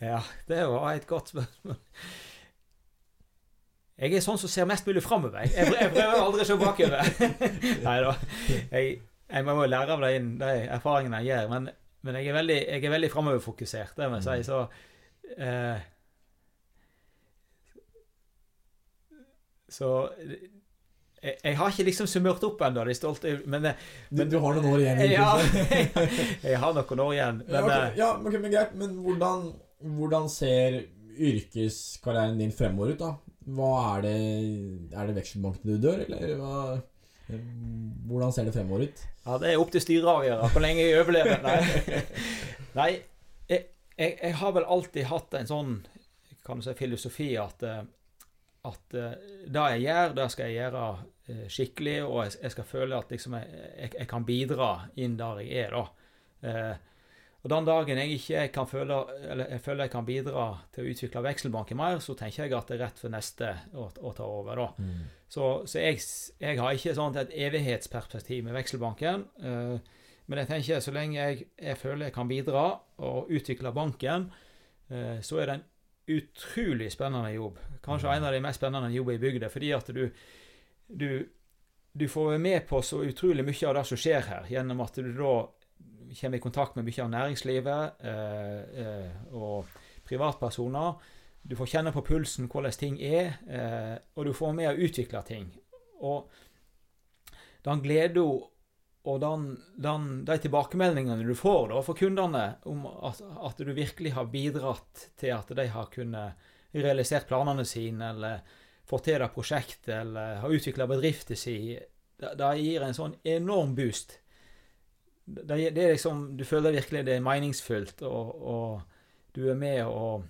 Ja, det var et godt spørsmål. Jeg er sånn som ser mest mulig framover. Jeg, jeg prøver aldri å se bakover. *laughs* Nei da. Jeg, jeg må lære av de, de erfaringene jeg gjør, men, men jeg er veldig, jeg er veldig framoverfokusert, det må jeg si. Så eh, Så jeg, jeg har ikke liksom summert opp ennå, de stolte Men, Du, du har noen år igjen. *laughs* ja, *laughs* jeg har noen år igjen. Men ja, okay, ja, okay men greit. Men hvordan, hvordan ser yrkeskarrieren din fremover ut, da? Hva er det Er det vekselbankene du dør, eller hva Hvordan ser det fremover ut? Ja, det er opp til styret å avgjøre hvor lenge jeg overlever. Nei, *laughs* Nei jeg, jeg, jeg har vel alltid hatt en sånn kan du si, filosofi at, eh, at eh, det jeg gjør, det skal jeg gjøre eh, skikkelig, og jeg, jeg skal føle at liksom jeg kan bidra inn der jeg er. da. Og Den dagen jeg ikke kan føle, eller jeg føler jeg kan bidra til å utvikle vekselbanken mer, så tenker jeg at det er rett for neste å, å ta over. da. Så, så jeg, jeg har ikke sånn et evighetsperspektiv med vekselbanken. Uh, men jeg tenker så lenge jeg, jeg føler jeg kan bidra og utvikle banken, uh, så er det en utrolig spennende jobb. Kanskje en av de mest spennende jobbene i bygda. Fordi at du, du, du får være med på så utrolig mye av det som skjer her, gjennom at du da kommer i kontakt med mye av næringslivet eh, eh, og privatpersoner. Du får kjenne på pulsen hvordan ting er, eh, og du får med å utvikle ting. Og den gleden og den, den, de tilbakemeldingene du får da fra kundene om at, at, du virkelig har bidratt til at de har kunnet realisert planene sine, eller fått til det prosjektet, eller har utvikla bedriften sin, det, det, gir en sånn enorm boost. Det, det, er liksom Du føler virkelig det er meningsfullt, og, og du er med og,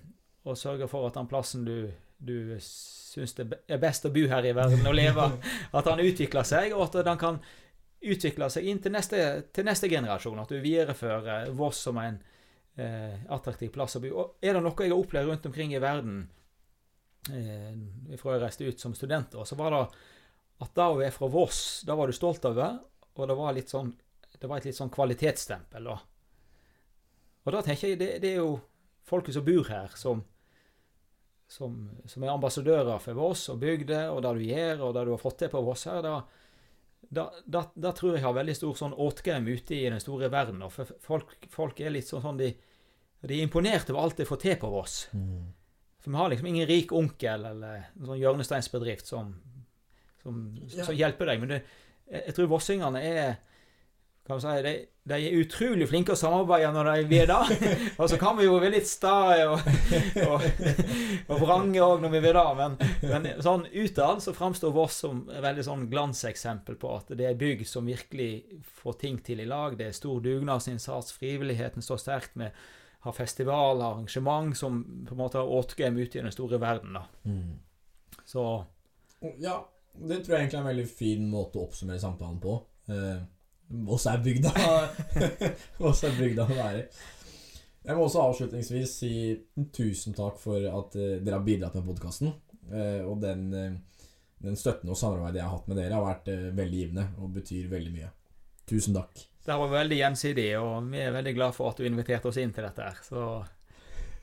og sørger for at den plassen du, du syns det er best å bo her i verden og leve, *laughs* at den utvikler seg, og at den kan utvikle seg inn til neste, til neste generasjon. At du viderefører Voss som en eh, attraktiv plass å bo. Og er det noe jeg har opplevd rundt omkring i verden eh, fra jeg reiste ut som student, så var det at da å være fra Voss, da var du stolt over, og det var, litt sånn, det var et litt sånn kvalitetsstempel. da. Og da tenker jeg det, det er jo folket som bor her, som, som, som er ambassadører for Voss og bygda, og det du gjør, og det du har fått til på Voss her. da da, da, da, tror jeg har veldig stor sånn åtgaum ute i den store verden. For folk, folk er litt sånn, sånn de, de, er imponert over alt de får til på Voss. Mm. For vi har liksom ingen rik onkel eller en sånn hjørnesteinsbedrift som, som, ja. som hjelper deg. Men det, jeg tror vossingene er kan si, de, de, er utrolig flinke å samarbeide når de er det. *laughs* og så kan vi jo være litt sta og, og, og vrange òg når vi er det. Men, men sånn utad så framstår Voss som et veldig sånn glanseksempel på at det er bygg som virkelig får ting til i lag. Det er stor dugnadsinnsats, frivilligheten står sterkt med har festivaler, arrangement som på en måte har åtgaum ute i den store verden. da. Mm. Så Ja, det tror jeg egentlig er en veldig fin måte å oppsummere samtalen på. Eh, Voss er bygda *laughs* Voss er bygda å være. Jeg må også avslutningsvis si tusen takk for at uh, dere har bidratt med podkasten. Eh, og den, uh, den, støtten og samarbeidet jeg har hatt med dere, har vært veldig givende og betyr veldig mye. Tusen takk. Det var veldig gjensidig, og vi er veldig glad for at du inviterte oss inn til dette. her Så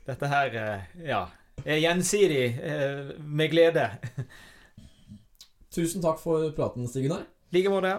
dette her, ja, er gjensidig med glede. *laughs* Tusen takk for praten, Stig Gunnar. I like måte.